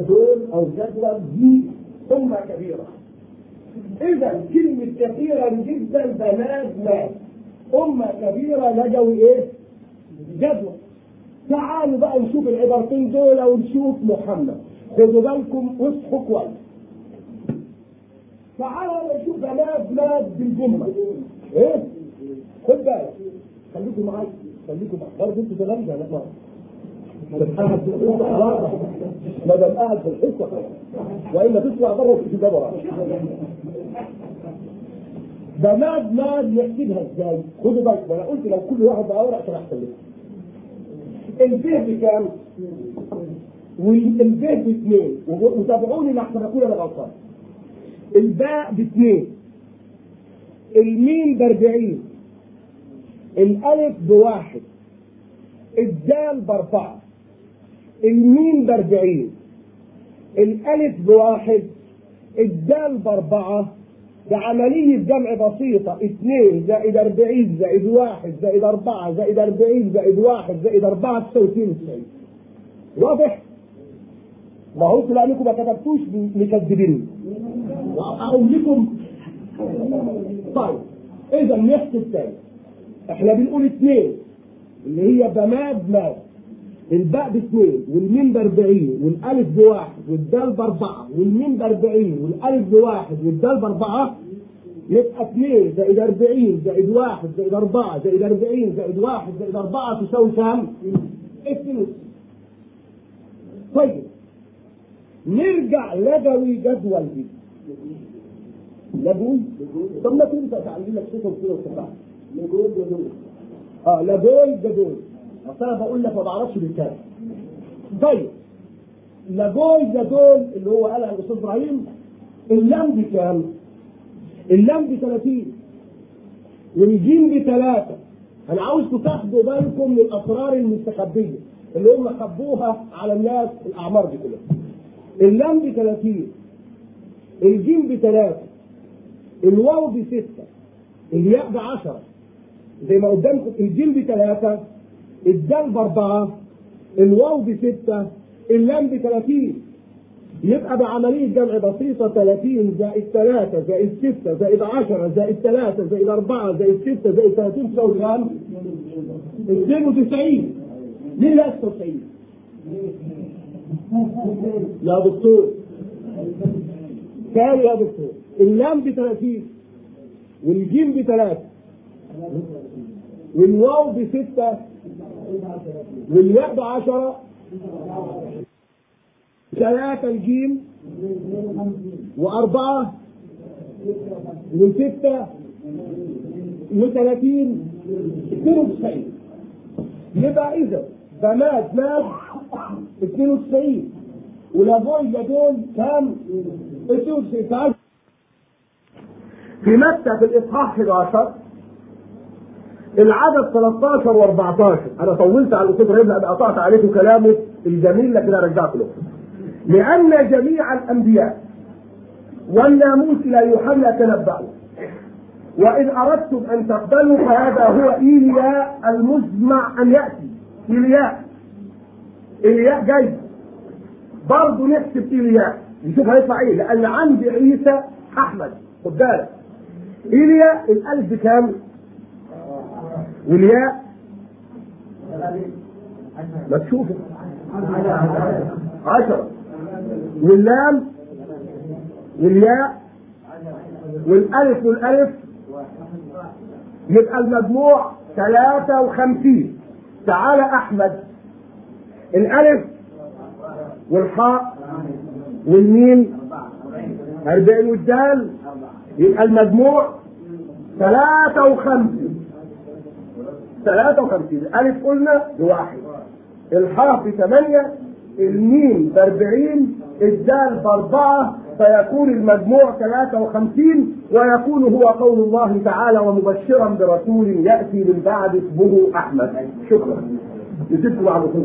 دول أو جدول دي أمة كبيرة. إذا كلمة كثيرا جدا بنات مات أمة كبيرة لجوا إيه؟ جدول تعالوا بقى نشوف العبارتين دول ونشوف محمد. خدوا بالكم واصحوا كويس. تعالوا نشوف بنات مات بالجملة. إيه؟ خد بالك. خليكم معايا. خليكم معايا. برضه أنتوا تغنوا يا جماعة ما دام في الحصه والا تطلع بره في الكتاب ده ماد ماد يحسبها إزاي؟ خدوا بالكم أنا قلت لو كل واحد بقى ورقه كان احسن لكم. الفه بكام؟ والبه باثنين وتابعوني لحسن اكون أنا غلطان. الباء باثنين الميم باربعين الالف بواحد الدال باربعه الميم باربعين الألف بواحد الدال باربعة بعملية جمع بسيطة اثنين زائد أربعين زائد واحد زائد أربعة زائد أربعين زائد واحد زائد أربعة تساوي اثنين وتسعين. واضح؟ ما هو طلع لكم ما كتبتوش مكذبين. أقول لكم طيب إذا نحسب تاني إحنا بنقول اثنين اللي هي بماد ماد. الباء باثنين والميم بأربعين والألف بواحد والدال بأربعة والميم بأربعين والألف بواحد والدال بأربعة يبقى اثنين زائد أربعين زائد واحد زائد أربعة زائد أربعين زائد واحد زائد أربعة تساوي كام؟ اثنين. طيب نرجع لجوي جدول دي. لجوي طب ما تنسى تعلم لك صوت وكده وتفاعل لجوي جدول. آه لجوي جدول. أصل أنا بقول لك ما بعرفش بالكلام. طيب لجوي جدول اللي هو قالها الأستاذ إبراهيم اللام بكام؟ اللام ب 30 والجيم بثلاثة أنا عاوزكم تاخدوا بالكم من الأسرار المستخبية اللي هم خبوها على الناس الأعمار دي كلها. اللام ب 30 الجيم بثلاثة الواو بستة الياء بعشرة زي ما قدامكم الجيم بثلاثة الدال بأربعة الواو بستة اللام بثلاثين يبقى بعملية جمع بسيطة 30 زائد 3 زائد 6 زائد 10 زائد 3 زائد 4 زائد 6 زائد 30 تساوي كام؟ 92 ليه لا 96 يا دكتور كام يا دكتور؟ اللام ب 30 والجيم ب 3 والواو ب 6 ب 10 ثلاثة الجيم. وأربعة. وستة وثلاثين اثنين وتسعين. يبقى إذا بنات مات اثنين وتسعين. ولابوي دول كام؟ اثنين وتسعين. في متى في الإصحاح 11 العدد 13 و14 أنا طولت على الأستاذ إبراهيم لأن قطعت عليكم كلامه الجميل لكن رجعت له. لأن جميع الأنبياء والناموس إلى يوحنا تنبأوا. وإن أردتم أن تقبلوا فهذا هو إيلياء المزمع أن يأتي. إيلياء إيلياء جاي. برضه نحسب إيلياء نشوف هيطلع إيه لأن عندي عيسى أحمد. خد بالك. إيلياء الألف بكام؟ والياء ما تشوفه. عشرة. واللام والياء والألف والألف يبقى المجموع ثلاثة وخمسين. تعالى أحمد. الألف والحاء والميم أربعين والدال يبقى المجموع ثلاثة وخمسين. ثلاثة وخمسين. الألف قلنا بواحد. الحاء بثمانية الميم بأربعين الدال بأربعة فيكون المجموع 53 ويكون هو قول الله تعالى ومبشرا برسول يأتي من بعد اسمه أحمد. شكرا. نسيبكم بعضكم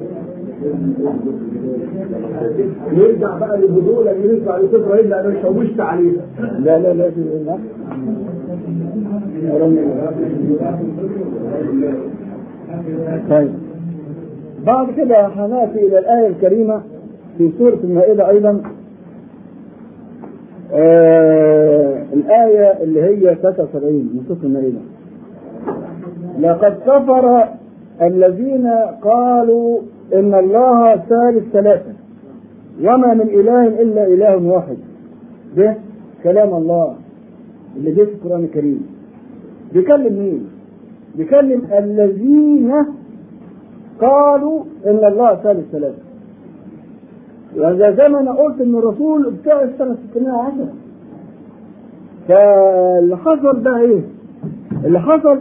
يرجع بقى للهدوء لما يرجع لصفر إلا أنا شوشت عليها لا لا لا لا طيب. بعد كده هنأتي إلى الآية الكريمة في سورة المائدة أيضا. آه الآية اللي هي 73 من سورة المائدة. لقد كفر الذين قالوا إن الله ثالث ثلاثة. وما من إله إلا إله واحد. ده كلام الله اللي جه في القرآن الكريم. بيكلم مين؟ بيكلم الذين قالوا إن الله ثالث ثلاثة. وإذا زي ما أنا قلت إن الرسول بتاع السنة 610 فاللي حصل ده إيه؟ اللي حصل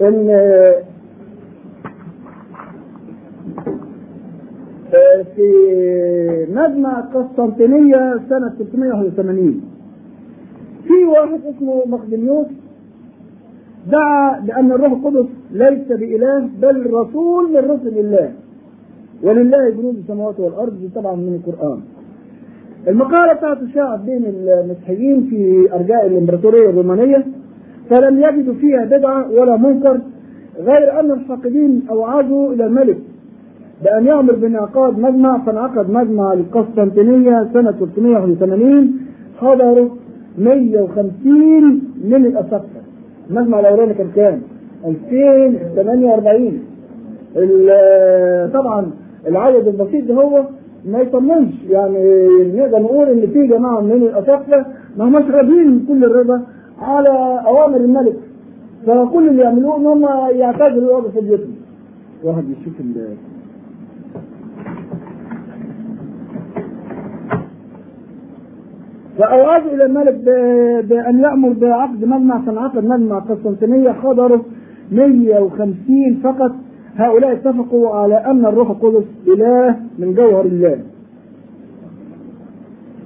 إن في مجمع قسطنطينية سنة 381 في واحد اسمه مقدميوس دعا بأن الروح القدس ليس بإله بل رسول من رسل الله. ولله جنود السماوات والأرض دي طبعا من القرآن. المقالة بتاعته شاعت بين المسيحيين في أرجاء الإمبراطورية الرومانية فلم يجدوا فيها بدعة ولا منكر غير أن الحاقدين أوعزوا إلى الملك بأن يأمر بانعقاد مجمع فانعقد مجمع القسطنطينية سنة 381 حضروا 150 من الأساقفة المجمع الأولاني كان كام؟ 2048 طبعا العدد البسيط ده هو ما يطمنش يعني نقدر نقول إن في جماعة من الاساقفه ما هماش راضيين كل الرضا على أوامر الملك. فكل اللي يعملوه إن هم يعتذروا يقعدوا في بيوتهم واحد يشوف فأوعزوا إلى الملك بأن يأمر بعقد مجمع فانعقد مجمع قسطنطينية حضروا 150 فقط. هؤلاء اتفقوا على أن الروح القدس إله من جوهر الله.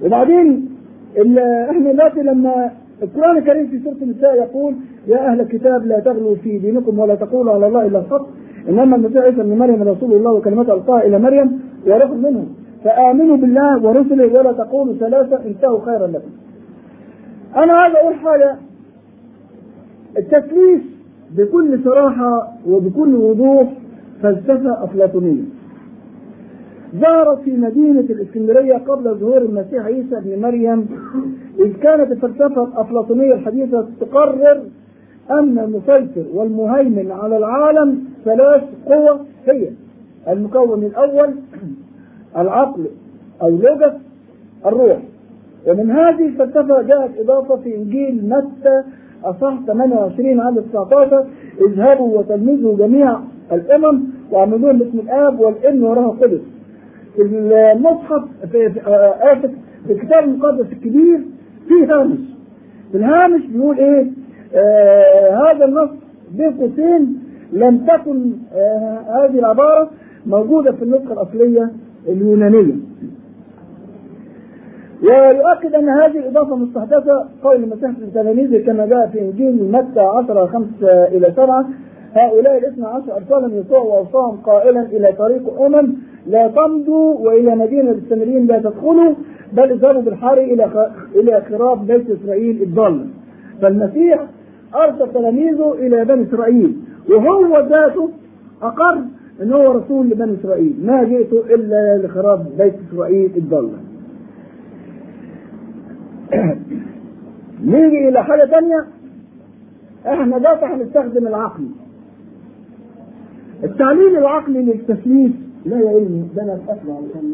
وبعدين إحنا دلوقتي لما القرآن الكريم في سورة النساء يقول يا أهل الكتاب لا تغلوا في دينكم ولا تقولوا على الله إلا الحق. إنما المسيح عيسى ابن مريم رسول الله وكلمته ألقاها إلى مريم وروح منه فآمنوا بالله ورسله ولا تقولوا ثلاثة انتهوا خيرا لكم. أنا عايز أقول حاجة التثليث بكل صراحة وبكل وضوح فلسفة أفلاطونية. ظهرت في مدينة الإسكندرية قبل ظهور المسيح عيسى ابن مريم إذ كانت الفلسفة الأفلاطونية الحديثة تقرر أن المسيطر والمهيمن على العالم ثلاث قوى هي المكون الأول العقل أو لوجس الروح. ومن هذه الفلسفة جاءت إضافة في إنجيل متى أصح 28 عدد 19 اذهبوا وتلمذوا جميع الأمم واعملوهم باسم الآب والابن وروح القدس. المصحف في آسف في الكتاب المقدس الكبير في هامش. الهامش بيقول إيه؟ آه هذا النص بين قوسين لم تكن آه هذه العبارة موجودة في النسخة الأصلية اليونانية. ويؤكد أن هذه الإضافة مستحدثة قول المسيح للتلاميذ كما جاء في إنجيل متى 10 5 إلى 7 هؤلاء الاثنى عشر أرسلهم يسوع وأوصاهم قائلا إلى طريق أمم لا تمضوا وإلى مدينة السامريين لا تدخلوا بل اذهبوا بالحر إلى إلى خراب بيت إسرائيل الضالة فالمسيح أرسل تلاميذه إلى بني إسرائيل وهو ذاته أقر ان هو رسول لبني إسرائيل. ما جئت إلا لخراب بيت إسرائيل الضالة. نيجي إلى حاجة ثانية إحنا دلوقتي هنستخدم العقل. التعليل العقلي للتثليث لا يا علمي ده أنا أسمع علشان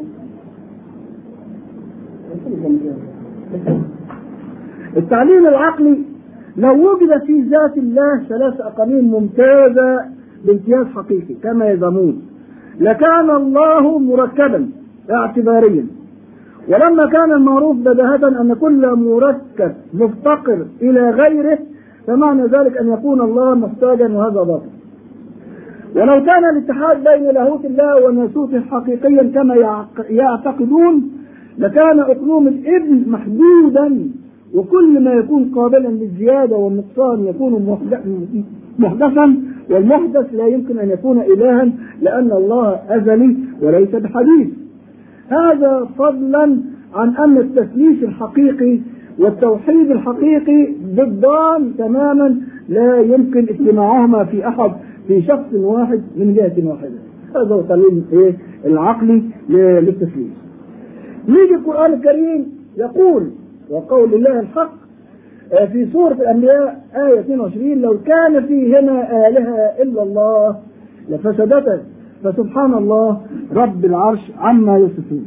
التعليل العقلي لو وجد في ذات الله ثلاث اقانيم ممتازة بامتياز حقيقي كما يزعمون. لكان الله مركبا اعتباريا. ولما كان المعروف بداهة أن كل مركب مفتقر إلى غيره فمعنى ذلك أن يكون الله محتاجا وهذا باطل. ولو كان الاتحاد بين لاهوت الله وناسوته حقيقيا كما يعتقدون لكان أقلوم الإبن محدودا. وكل ما يكون قابلا للزيادة والنقصان يكون محدثا والمحدث لا يمكن أن يكون الها لأن الله أزلي وليس بحديث. هذا فضلا عن ان التثليث الحقيقي والتوحيد الحقيقي ضدان تماما لا يمكن اجتماعهما في أحد في شخص واحد من جهة واحدة. هذا هو التعليم إيه؟ العقلي للتثليث نيجي القرآن الكريم يقول وقول الله الحق في سورة الأنبياء آية 22 لو كان فيهما آلهة إلا الله لفسدتا فسبحان الله رب العرش عما يصفون.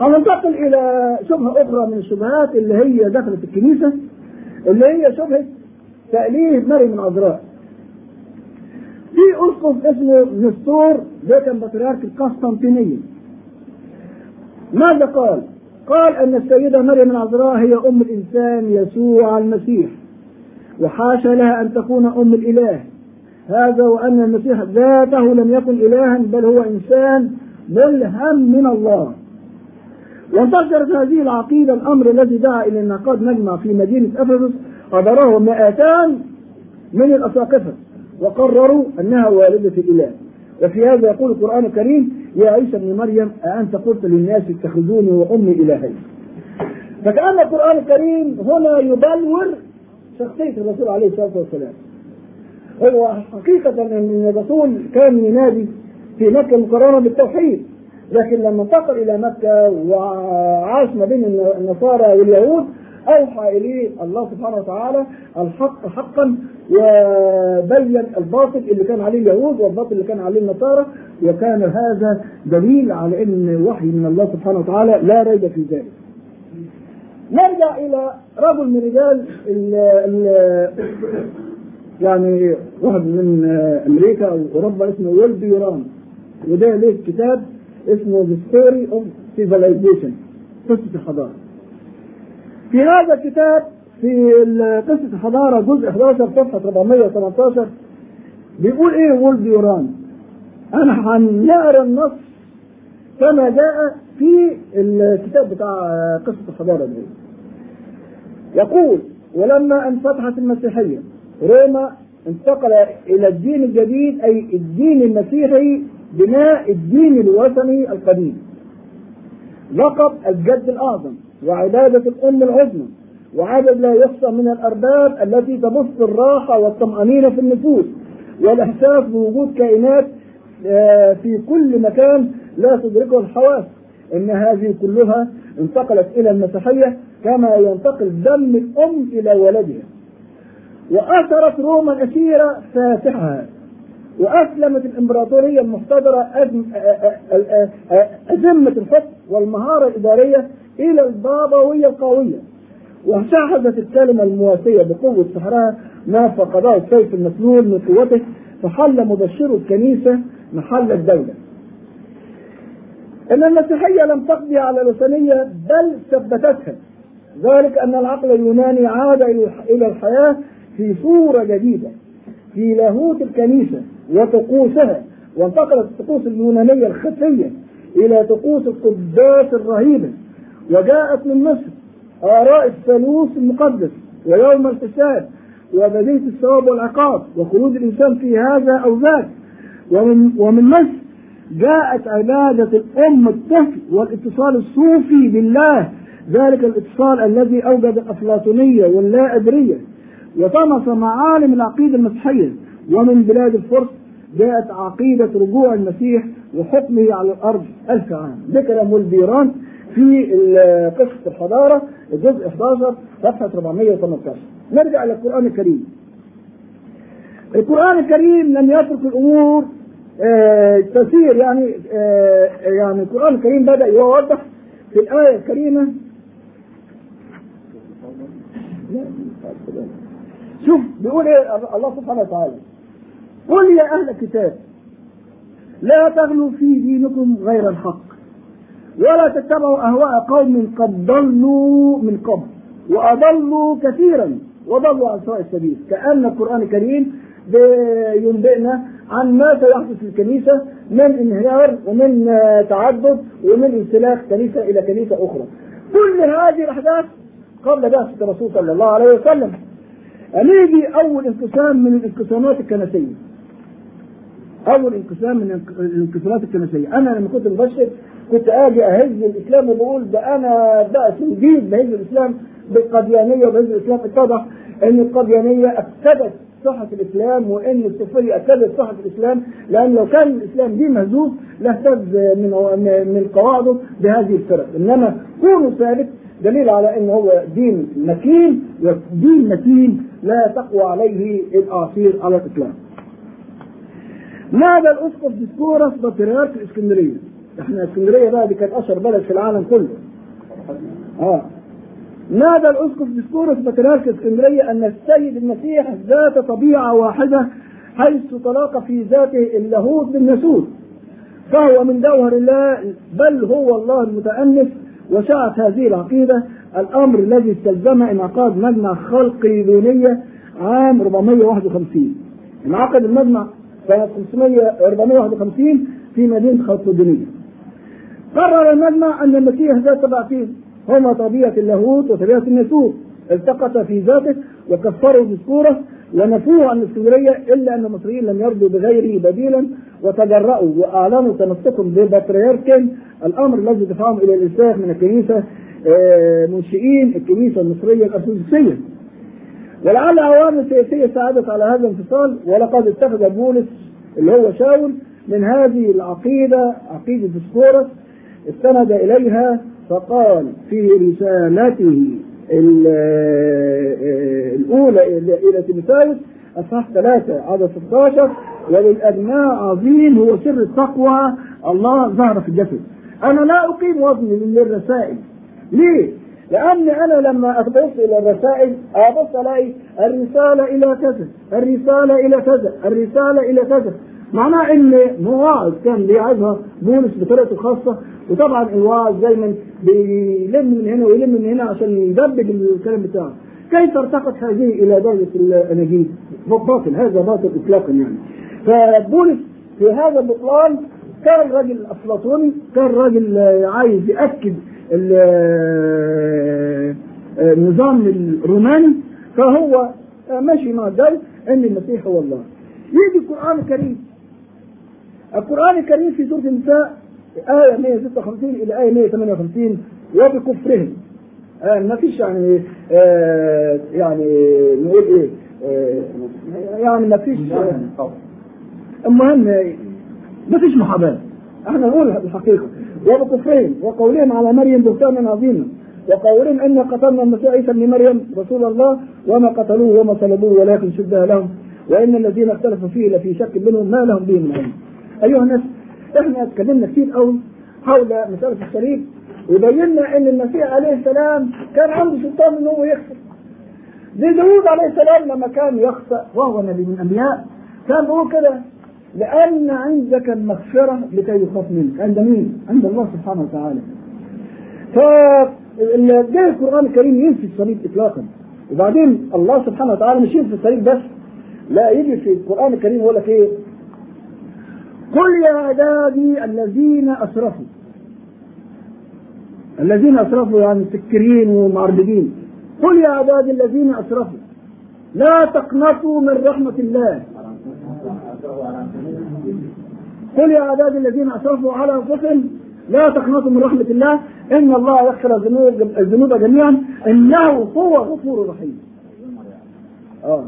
هننتقل إلى شبهة أخرى من الشبهات اللي هي دخلت الكنيسة اللي هي شبهة تأليه مريم العذراء في أسقف اسمه نستور ده كان بطريرك القسطنطينية. ماذا قال؟ قال أن السيدة مريم العذراء هي أم الإنسان يسوع المسيح وحاشا لها أن تكون أم الإله. هذا وأن المسيح ذاته لم يكن إلها بل هو إنسان ملهم من الله. وانتشرت هذه العقيدة الأمر الذي دعا إلى انعقاد مجمع في مدينة إفسس حضره مئتان من الأساقفة وقرروا أنها والدة الإله. وفي هذا يقول القرآن الكريم يا عيسى ابن مريم أأنت قلت للناس اتخذوني وأمي إلهين. فكأن القرآن الكريم هنا يبلور شخصية الرسول عليه الصلاة والسلام. هو حقيقة أن الرسول كان ينادي في مكة المكرمة بالتوحيد. لكن لما انتقل إلى مكة وعاش ما بين النصارى واليهود أوحى إليه الله سبحانه وتعالى الحق حقا وبين الباطل اللي كان عليه اليهود والباطل اللي كان عليه النصارى وكان هذا دليل على أن وحي من الله سبحانه وتعالى لا ريب في ذلك. نرجع إلى رجل من رجال ال ال يعني واحد من أمريكا أو أوروبا اسمه ويل يوران وده له كتاب اسمه The Story of Civilization قصة الحضارة. في هذا الكتاب في قصة الحضارة جزء 11 صفحة 418 بيقول إيه وولد يوران؟ أنا هنقرا النص كما جاء في الكتاب بتاع قصة الحضارة دي. يقول ولما انفتحت المسيحية روما انتقل إلى الدين الجديد أي الدين المسيحي بناء الدين الوثني القديم. لقب الجد الأعظم. وعبادة الأم العظمى وعدد لا يحصى من الأرباب التي تبث الراحة والطمأنينة في النفوس والإحساس بوجود كائنات في كل مكان لا تدركه الحواس. إن هذه كلها انتقلت إلى المسيحية كما ينتقل دم الأم إلى ولدها. وأثرت روما الأسيرة فاتحها وأسلمت الإمبراطورية المحتضرة أزمة الحكم والمهارة الإدارية إلى البابوية القوية. وشاهدت الكلمة المواسية بقوة سحرها ما فقده السيف المسلول من قوته فحل مبشر الكنيسة محل الدولة. إن المسيحية لم تقضي على الوثنية بل ثبتتها. ذلك أن العقل اليوناني عاد إلى الحياة في صورة جديدة في لاهوت الكنيسة. وطقوسها وانتقلت الطقوس اليونانية الخفية إلى طقوس القداس الرهيبة وجاءت من مصر آراء الثالوث المقدس ويوم الحساب وبديهة الثواب والعقاب وخروج الإنسان في هذا أو ذاك. ومن ومن مصر جاءت عبادة الأم الطفل والاتصال الصوفي بالله ذلك الاتصال الذي أوجد الأفلاطونية واللا أدرية وطمس معالم العقيدة المسيحية ومن بلاد الفرس جاءت عقيدة رجوع المسيح وحكمه على الأرض ألف عام ده كلام البيران في قصة الحضارة الجزء 11 صفحة 418 نرجع إلى القرآن الكريم. القرآن الكريم لم يترك الأمور آه تسير يعني آه يعني القرآن الكريم بدأ يوضح في الآية الكريمة. شوف بيقول إيه؟ الله سبحانه وتعالى. قل يا أهل الكتاب لا تغلوا في دينكم غير الحق ولا تتبعوا أهواء قوم قد ضلوا من قبل وأضلوا كثيرا وضلوا عن سواء السبيل. كأن القرآن الكريم ينبئنا عن ما سيحدث في الكنيسة من انهيار ومن تعدد ومن انسلاخ كنيسة إلى كنيسة أخرى. كل هذه الأحداث قبل بعثة الرسول صلى الله عليه وسلم. نيجي أول انقسام من الانقسامات الكنسية. أول انقسام من الانقسامات الكنسية أنا لما كنت مبشر كنت أجي أهز الإسلام وبقول ده أنا بقى جديد بهز الإسلام بالقديانية وبهز الإسلام اتضح أن القديانية أفسدت صحة الإسلام وأن الصوفية أفسدت صحة الإسلام لأن لو كان الإسلام دين مهزوز لاهتز من من قواعده بهذه الفرق إنما كونه ثابت دليل على أنه هو دين متين ودين متين لا تقوى عليه الأعاصير على الإطلاق. نادى الأسقف ديسقورس بطريرك الإسكندرية. إحنا إسكندرية بقى دي كانت أشهر بلد في العالم كله. آه نادى الأسقف ديسكورس بطريرك اسكندريه أن السيد المسيح ذات طبيعة واحدة حيث تلاقى في ذاته اللاهوت بالناسوت فهو من جوهر الله بل هو الله المتأنس وشاعت هذه العقيدة الأمر الذي استلزم انعقاد مجمع خلقي دونية عام 451 انعقد المجمع سنة 451 في مدينة خلقدونية قرر المجمع أن المسيح ذات طبيعتين هما طبيعة اللاهوت وطبيعة الناسوت التقط في ذاته وكفروا ديسكوره ونفوه عن الاسكندرية إلا أن المصريين لم يرضوا بغيره بديلا وتجرأوا وأعلنوا تمسكهم ببطريرك الأمر الذي دفعهم إلى الإنساخ من الكنيسة منشئين الكنيسة المصرية الأرثوذكسية. ولعل عوامل سياسية ساعدت على هذا الانفصال ولقد اتخذ بولس اللي هو شاول من هذه العقيدة عقيدة ديسكورس استند إليها فقال في رسالته الأولى إلى تيموثاوس أصحاح ثلاثة عدد 16 وللأبناء عظيم هو سر التقوى الله ظهر في الجسد أنا لا أقيم وزني للرسائل ليه؟ لأن أنا لما أبص إلى الرسائل أبص ألاقي الرسالة إلى كذا الرسالة إلى كذا الرسالة إلى كذا. معناه إن مواعظ كان بيعظها بولس بطريقته الخاصه وطبعا الواعظ دايما بيلم من هنا ويلم من هنا عشان يدبج الكلام بتاعه. كيف ارتقت هذه إلى درجة الاناجيل؟ باطل هذا باطل اطلاقا يعني. فبولس في هذا البطلان كان راجل أفلاطوني كان راجل عايز يأكد النظام الروماني فهو ماشي مع ذلك ان المسيح هو الله. يجي القرآن الكريم. القرآن الكريم في سورة النساء آية 156 إلى آية 158 وبكفرهم. آه ما فيش يعني آه يعني نقول إيه آه يعني ما فيش المهم ما فيش محاباة. إحنا نقول الحقيقة. وبكفرهم وقولهم على مريم بهتانا عظيما. وقولهم إن قتلنا المسيح عيسى ابن مريم رسول الله وما قتلوه وما صلبوه ولكن شبه لهم. وإن الذين اختلفوا فيه لفي شك منهم ما لهم به من علم. أيها الناس إحنا اتكلمنا كتير قوي حول مسألة الصليب وبينا إن المسيح عليه السلام كان عنده سلطان ان هو يخسر. زي داوود عليه السلام لما كان يخطأ وهو نبي من الأنبياء كان بيقول كده. لأن عندك المغفرة لكي يخاف منك. عند مين؟ عند الله سبحانه وتعالى. فجاء القرآن الكريم ينفي الصليب إطلاقا. وبعدين الله سبحانه وتعالى مش ينفي الصليب بس لا يجي في القرآن الكريم يقول لك إيه قل يا عبادي الذين أسرفوا. الذين أسرفوا يعني مسكرين ومعربدين قل يا عبادي الذين أسرفوا. لا تقنطوا من رحمة الله. قل يا عبادي الذين اسرفوا على انفسهم لا تقنطوا من رحمة الله ان الله يغفر الذنوب الذنوب جميعا انه هو غفور رحيم. آه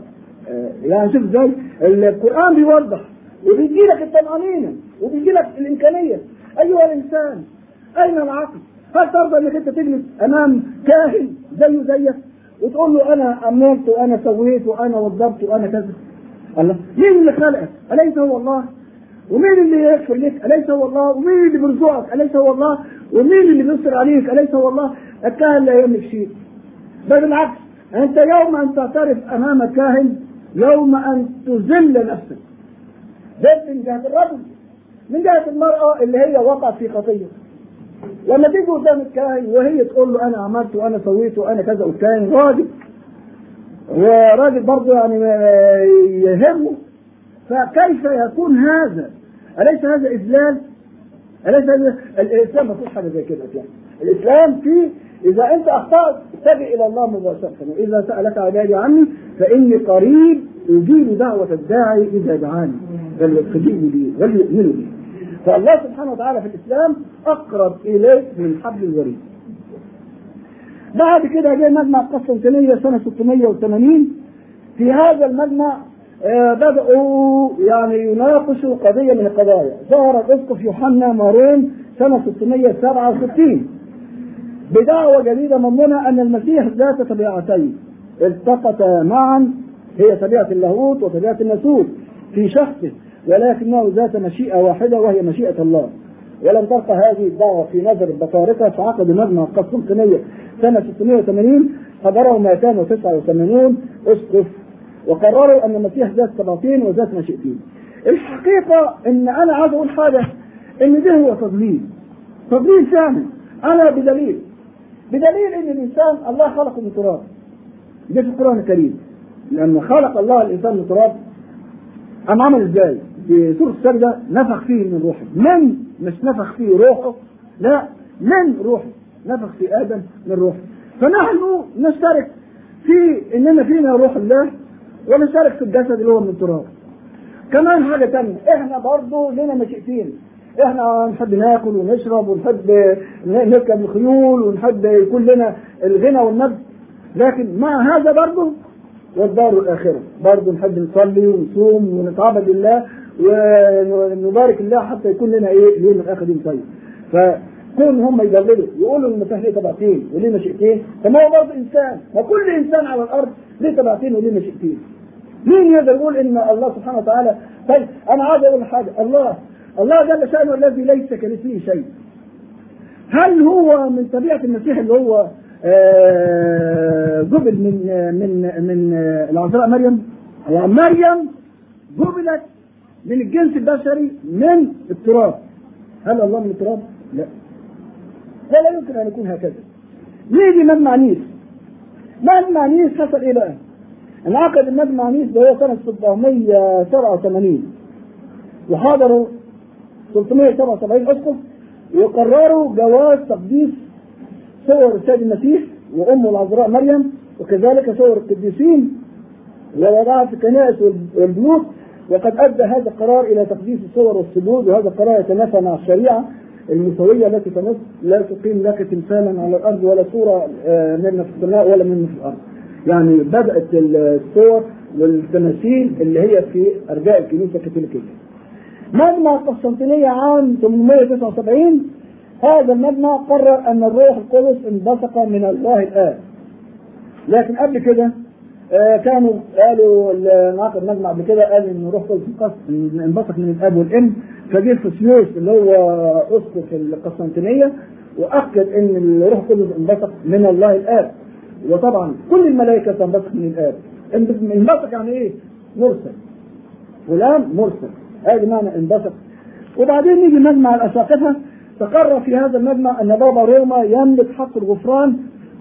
يعني شوف إزاي القرآن بيوضح وبيدي لك الطمأنينة وبيدي لك الإمكانية أيها الإنسان أين العقل؟ هل ترضى إنك أنت تجلس أمام كاهن زيه زيك وتقول له أنا عملت وأنا سويت وأنا وضبت وأنا كذا الله مين اللي خلقك؟ أليس هو الله؟ ومين اللي يغفر لك؟ أليس هو الله؟ ومين اللي بيرزقك؟ أليس هو الله؟ ومين اللي بيستر عليك؟ أليس هو الله؟ الكاهن لا يملك شيء بل بالعكس أنت يوم أن تعترف أمام كاهن يوم أن تذل نفسك ده من جهة الرجل من جهة المرأة اللي هي وقعت في خطية لما تيجي قدام الكاهن وهي تقول له أنا عملت وأنا سويت وأنا كذا والكاهن راجل وراجل برضه يعني يهمه فكيف يكون هذا؟ أليس هذا إذلال؟ أليس هذا الإسلام ما فيش حاجة زي كده الإسلام الإسلام فيه إذا أنت أخطأت اتجه إلى الله مباشرة. وإذا سألك عبادي عني فإني قريب أجيب دعوة الداعي إذا دعاني. فليستجيبوا لي وليؤمنوا بي فالله سبحانه وتعالى في الإسلام أقرب إليك من حبل الوريد. بعد كده جاء مجمع القسطنطينية سنة 680 في هذا المجمع آه بدأوا يعني يناقشوا قضية من القضايا. ظهر الأسقف يوحنا مارون سنة 667 بدعوة جديدة مضمونة أن المسيح ذات طبيعتين. التقتا معا هي طبيعة اللاهوت وطبيعة الناسوت في شخصه ولكنه ذات مشيئة واحدة وهي مشيئة الله. ولم تبقى هذه الدعوة في نظر البطارقة فعقد مجمع القسطنطينية سنة 680 حضره 289 أسقف وقرروا أن المسيح ذات طبيعتين وذات مشيئتين. الحقيقة إن أنا عايز أقول حاجة إن ده هو تضليل. تضليل فعلا أنا بدليل بدليل إن الإنسان الله خلقه من تراب. ده في القرآن الكريم. لما خلق الله الإنسان من تراب قام عمل إزاي؟ في سورة السجدة نفخ فيه من روحه. من مش نفخ فيه روحه لا من روحه نفخ في آدم من روحه فنحن نشترك في إننا فينا روح الله ونشترك في الجسد اللي هو من التراب. كمان حاجة ثانية إحنا برضه لنا مشيئتين إحنا نحب ناكل ونشرب ونحب نركب الخيول ونحب يكون لنا الغنى والنبذ لكن مع هذا برضه والدار الآخرة. برضه نحب نصلي ونصوم ونتعبد لله ونبارك الله حتى يكون لنا إيه؟ اليوم الآخر دين طيب. فكون هم يدللوا يقولوا ان ليه طبقتين وليه مشيئتين طب ما هو برضه إنسان ما كل إنسان على الأرض ليه طبقتين وليه مشيئتين مين يقدر يقول إن الله سبحانه وتعالى طيب أنا عايز أقول حاجة. الله الله جل شأنه الذي ليس كمثله شيء. هل هو من طبيعة المسيح اللي هو جبل من من من العذراء مريم؟ مريم جبلت من الجنس البشري من التراب. هل الله من التراب؟ لا. ولا يمكن أن يكون هكذا. نيجي مجمع نيس مجمع نيس حصل بقى؟ انعقد المجمع نيس ده سنة 687 وحضروا 377 اسقف وقرروا جواز تقديس صور السيد المسيح وامه العذراء مريم وكذلك صور القديسين ووضعها في الكنائس والبيوت. وقد أدى هذا القرار إلى تقديس الصور والسجود وهذا القرار يتنافى مع الشريعة. المسويه التي تنص لا تقيم لك تمثالا على الأرض ولا صورة من في السماء ولا من في الأرض. يعني بدأت الصور والتماثيل اللي هي في أرجاء الكنيسة الكاثوليكية. مجمع القسطنطينيه عام 879 هذا المجمع قرر أن الروح القدس انبثق من الله الاب. لكن قبل كده آه كانوا قالوا ناقد مجمع قبل كده قال إن روح قدس انبثق من الآب والإم فجه فسيوس اللي هو أسقف القسطنطينية وأكد إن الروح القدس انبثق من الله الآب. وطبعا كل الملائكة تنبثق من الآب. انبثق يعني إيه؟ مرسل. فلان مرسل. هذا معنى انبثق. وبعدين يجي مجمع الاساقفه تقرر في هذا المجمع أن بابا روما يملك حق الغفران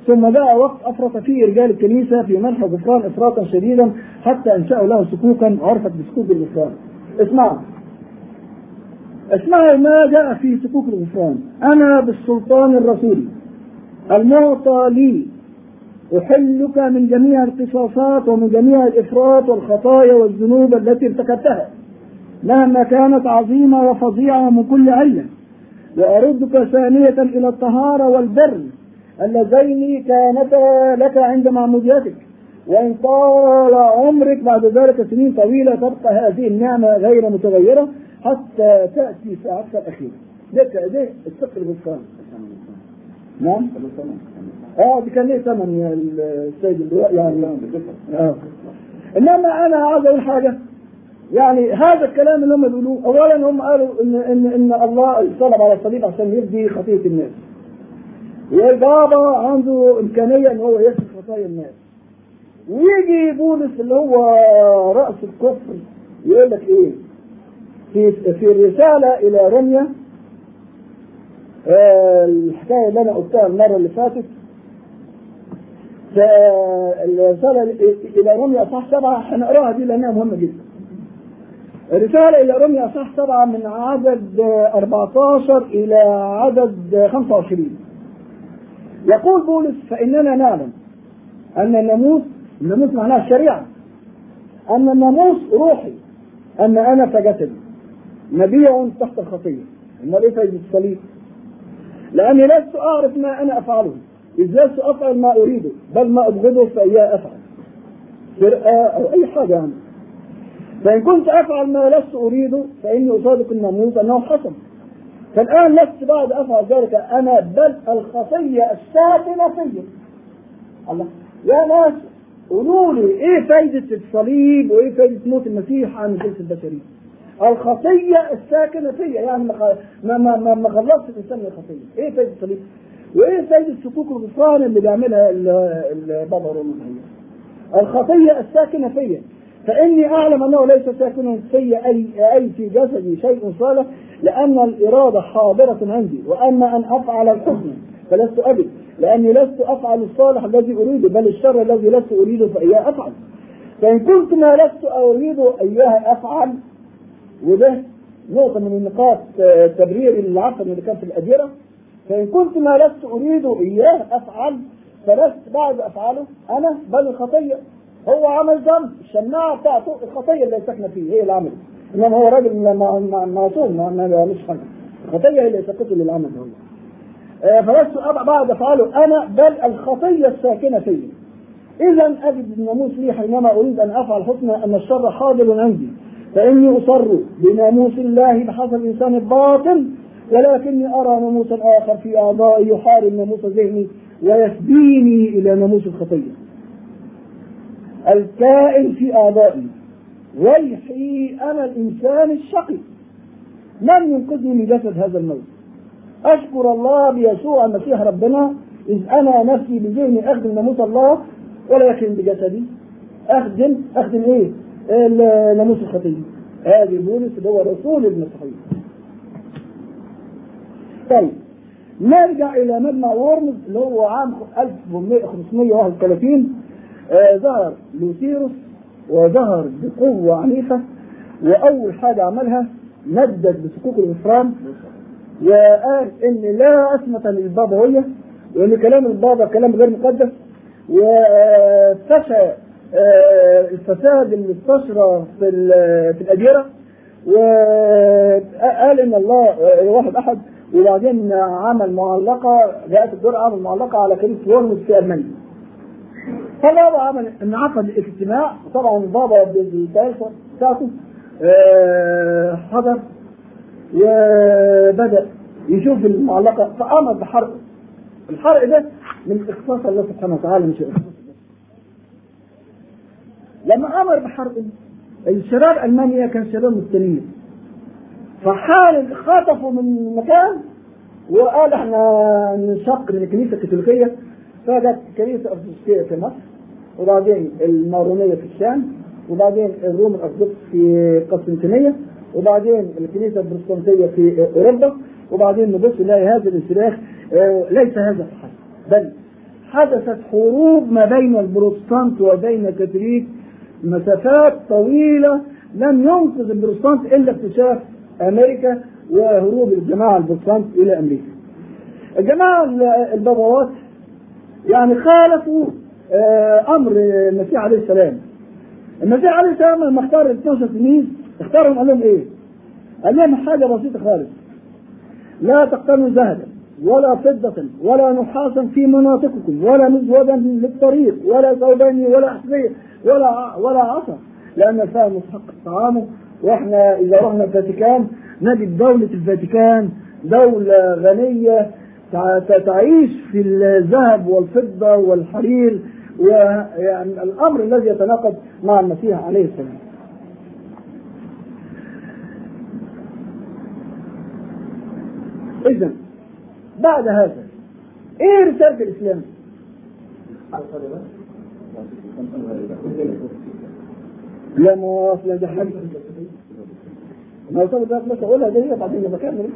ثم جاء وقت أفرط فيه رجال الكنيسة في منح الغفران افراطا شديدا حتى أنشأوا له صكوكا عرفت بصكوك الغفران. اسمعوا. اسمعوا ما جاء في صكوك الغفران. أنا بالسلطان الرسولي المعطى لي. أحلك من جميع القصاصات ومن جميع الإفراط والخطايا والذنوب التي ارتكبتها. مهما كانت عظيمة وفظيعة من كل علة. وأردك ثانية إلى الطهارة والبر. اللذين كانتا لك عند معموديتك. وإن طال عمرك بعد ذلك سنين طويلة تبقى هذه النعمة غير متغيرة. حتى تأتي ساعتك الأخيرة. ده ده السق الغفران. نعم؟ آه دي كان ليه ثمن يا السيد اللواء يعني آه إنما أنا عايز أقول حاجة يعني هذا الكلام اللي هم بيقولوه اولا هم قالوا إن إن إن الله صلب على الصليب عشان يفدي خطية الناس والبابا عنده إمكانية إن هو يغفر خطايا الناس ويجي بولس اللي هو رأس الكفر يقول لك إيه في في الرسالة إلى روميا آه، الحكاية اللي أنا قلتها المرة اللي فاتت. فالرسالة إلى روميا اصحاح سبعة هنقراها دي لأنها مهمة جدا. الرسالة إلى روميا اصحاح سبعة من عدد 14 إلى عدد 25 يقول بولس فإننا نعلم أن الناموس الناموس معناها الشريعة أن الناموس روحي اما أنا فجسدي نبيع تحت الخطية. امال إيه فايده الصليب؟ لأني لست أعرف ما أنا أفعله. إذ لست أفعل ما اريده بل ما أبغضه فاياه أفعل. سرقه أو أي حاجة يعني. فإن كنت أفعل ما لست اريده فإني أصادق الناموس أنه حسن. فالآن لست بعد أفعل ذلك أنا بل الخطية الساكنه فيا الله. يا ناس قولوا لي إيه فايدة الصليب وإيه فايدة موت المسيح عن الجنس البشري؟ الخطيه الساكنه فيا يعني ما ما ما, ما, خلصت الإنسان من الخطيه، إيه فايدة الصليب؟ وإيه فايدة صكوك الغفران اللي بيعملها البابا رومان الخطيه الساكنه فيا فإني أعلم أنه ليس ساكنا في اي أي في جسدي شيء صالح لأن الإرادة حاضرة عندي وأما أن أفعل الحسن فلست ابد لأني لست أفعل الصالح الذي أريده بل الشر الذي لست أريده فإياه أفعل. فإن كنت ما لست اريد اياه أفعل وده نقطة من النقاط تبرير العفن اللي كان في الأديرة فإن كنت ما لست أريد إياه أفعل فلست بعد أفعله أنا بل الخطية. هو عمل ذنب الشماعة بتاعته الخطية اللي ساكنة فيه هي اللي إنما هو راجل معصوم ما مش حاجة الخطية هي اللي سكته للعمل. هو فلست بعد أفعله أنا بل الخطية الساكنة فيه إذا أجد الناموس لي حينما أريد أن أفعل حسنا أن الشر حاضر عندي. فإني أصر بناموس الله بحسب الإنسان الباطن ولكني أرى ناموسا آخر في أعضائي يحارب ناموس ذهني ويهديني إلى ناموس الخطية الكائن في أعضائي ويحيي أنا الإنسان الشقي. من ينقذني من جسد هذا الموت؟ أشكر الله بيسوع المسيح ربنا إذ أنا نفسي بذهني أخدم ناموس الله ولكن بجسدي. أخدم أخدم إيه؟ ناموس الخطية هذه بولس اللي هو رسول صحيح طيب نرجع إلى مجمع وورمز اللي هو عام 1531 آه ظهر لوسيروس وظهر بقوة عنيفة وأول حاجة عملها ندد بصكوك الغفران. وقال إن لا أسمة للبابوية وإن كلام البابا كلام غير مقدس وفشى الفساد اللي استشرى في في الأديرة. وقال إن الله واحد أحد. وبعدين عمل معلقة جاءت الدور عمل معلقة على كنيسة وورمز في ألمانيا. فالبابا عمل إن عقد الاجتماع. طبعا البابا بالثالثه بتاعته حضر وبدأ يشوف المعلقة فامر بحرق. الحرق ده من اختصاص الله سبحانه وتعالى مش لما أمر بحرق الشباب ألمانيا كان شباب مستنير فحال خطفوا من مكان وقال إحنا نشق من الكنيسة الكاثوليكية. فجت كنيسة أرثوذكسية في مصر وبعدين المارونية في الشام وبعدين الروم الأرثوذكس في قسطنطينية وبعدين الكنيسة البروتستانتية في أوروبا وبعدين نبص نلاقي هذا الانسلاخ ليس هذا فحسب بل حدثت حروب ما بين البروتستانت وبين الكاثوليك مسافات طويلة لم ينقذ البروتستانت إلا اكتشاف أمريكا وهروب الجماعة البروتستانت إلى أمريكا. الجماعة البابوات يعني خالفوا أمر المسيح عليه السلام. المسيح عليه السلام لما اختار ال 12 تلميذ اختارهم قال لهم إيه؟ قال لهم حاجة بسيطة خالص. لا تقتنوا ذهبا ولا فضة ولا نحاسا في مناطقكم ولا مزودا للطريق ولا ثوبان ولا أحذية ولا ولا عصا. لأن الفهم مستحق طعامه. وإحنا إذا رحنا الفاتيكان نجد دولة الفاتيكان دولة غنية تعيش في الذهب والفضة والحرير ويعني الأمر الذي يتناقض مع المسيح عليه السلام. إذا بعد هذا إيه رسالة الإسلام؟ لا مواصلة ده حاجة ما وصلت بقى بس أقولها دي بعدين بكمل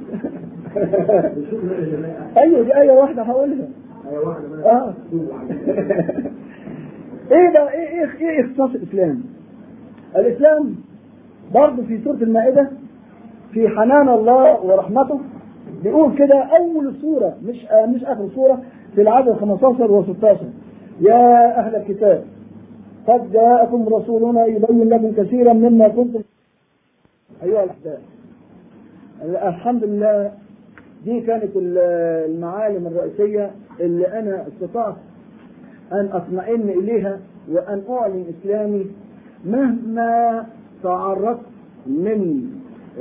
أيوه دي آية واحدة هقولها. أيوه واحدة آه. إيه بقى إيه إيه إيه اختصاص الإسلام؟ الإسلام برضه في سورة المائدة في حنان الله ورحمته بيقول كده أول سورة مش آه مش آخر سورة في العدد 15 و16 يا أهل الكتاب قد جاءكم رسولنا يبين لكم كثيرا مما كنتم أيها الأحباب. الحمد لله دي كانت المعالم الرئيسية اللي أنا استطعت أن أطمئن إليها وأن أعلن إسلامي مهما تعرضت من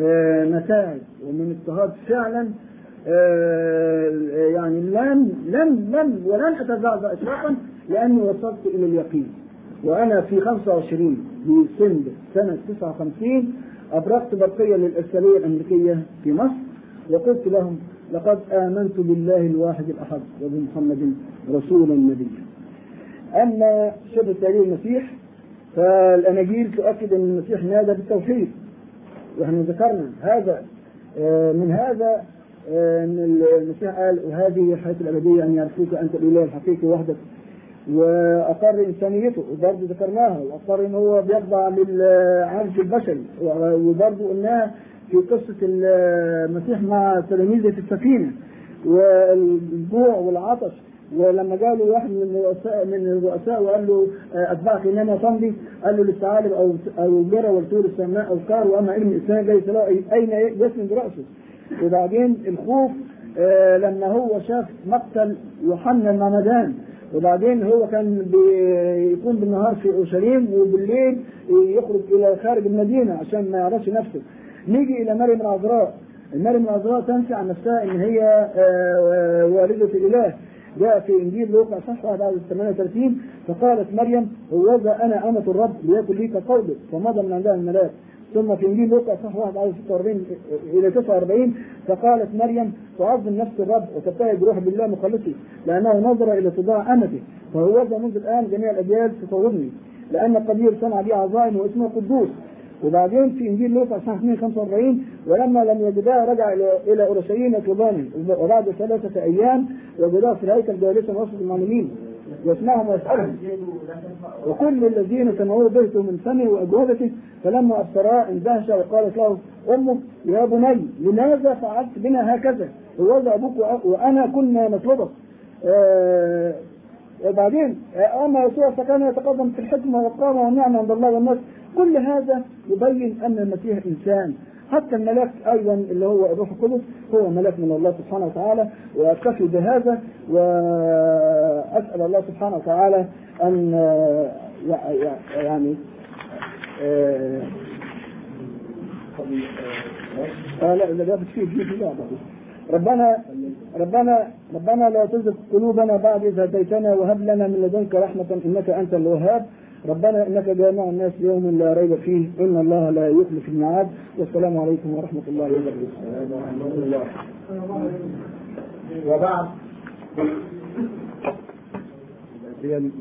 آه، متاعب ومن اضطهاد. فعلا آه، يعني لن لن لن ولن أتزعزع إطلاقا لأني وصلت إلى اليقين. وأنا في 25 ديسمبر سنة 59 أبرقت برقية للإرسالية الأمريكية في مصر وقلت لهم لقد آمنت بالله الواحد الأحد وبمحمد رسولا نبيا أما شبه تاريخ المسيح فالأناجيل تؤكد أن المسيح نادى بالتوحيد. ونحن ذكرنا هذا آه، من هذا آه، أن المسيح قال وهذه الحياة الأبدية أن يعرفوك أنت الإله الحقيقي وحدك. وأقر إنسانيته وبرضه ذكرناها وأقر ان هو بيخضع للعرش البشري وبرضه قلناها في قصة المسيح مع تلاميذه في السفينة والجوع والعطش. ولما جاء له واحد من الرؤساء من الرؤساء وقال له آه، اتبعك انما تمضي قال له للثعالب أو أو جرى والطول السماء أو كار وأما علم الانسان ليس له أين يسند رأسه؟ وبعدين الخوف آه، لما هو شاف مقتل يوحنا المعمدان. وبعدين هو كان بيكون بالنهار في أورشليم وبالليل يخرج إلى خارج المدينة عشان ما يعرفش نفسه. نيجي إلى مريم العذراء. مريم العذراء تنسى عن نفسها إن هي آه، والدة الإله. جاء في إنجيل لوقا صح واحد عدد 38 فقالت مريم هوذا أنا أمة الرب ليكن لي كقولك فمضى من عندها الملاك. ثم في انجيل لوقا صح واحد عدد 46 إلى 49 فقالت مريم تعظم نفس الرب وتبتهج بروح بالله مخلصي لأنه نظر إلى تضاع امته فهوذا منذ الآن جميع الأجيال تطورني لأن القدير صنع لي عظائم واسمه قدوس وبعدين في انجيل لوقا اصحاح 45 ولما لم يجداه رجع إلى إلى أورشليم يطلباني وبعد ثلاثة أيام وجداه في الهيكل جالسا وسط المعلمين يسمعهم ويسالهم وكل الذين سمعوه بهتوا من فمه وأجوبته فلما ابصراه اندهش وقالت له امه يا بني لماذا فعلت بنا هكذا؟ هوذا أبوك وأنا كنا نطلبك. آه وبعدين أما يسوع فكان يتقدم في الحكمة والقامه والنعمه عند الله والناس. كل هذا يبين أن المسيح إنسان. حتى الملاك أيضا اللي هو الروح القدس هو ملاك من الله سبحانه وتعالى. وأكتفي بهذا وأسأل الله سبحانه وتعالى أن يعني آه آه لا لا فيه لا ربنا ربنا ربنا لا تزغ قلوبنا بعد إذ هديتنا وهب لنا من لدنك رحمة إنك أنت الوهاب. ربنا إنك جامع الناس يوم لا ريب فيه. إن الله لا يخلف الميعاد. والسلام عليكم ورحمة الله وبركاته. وبعد.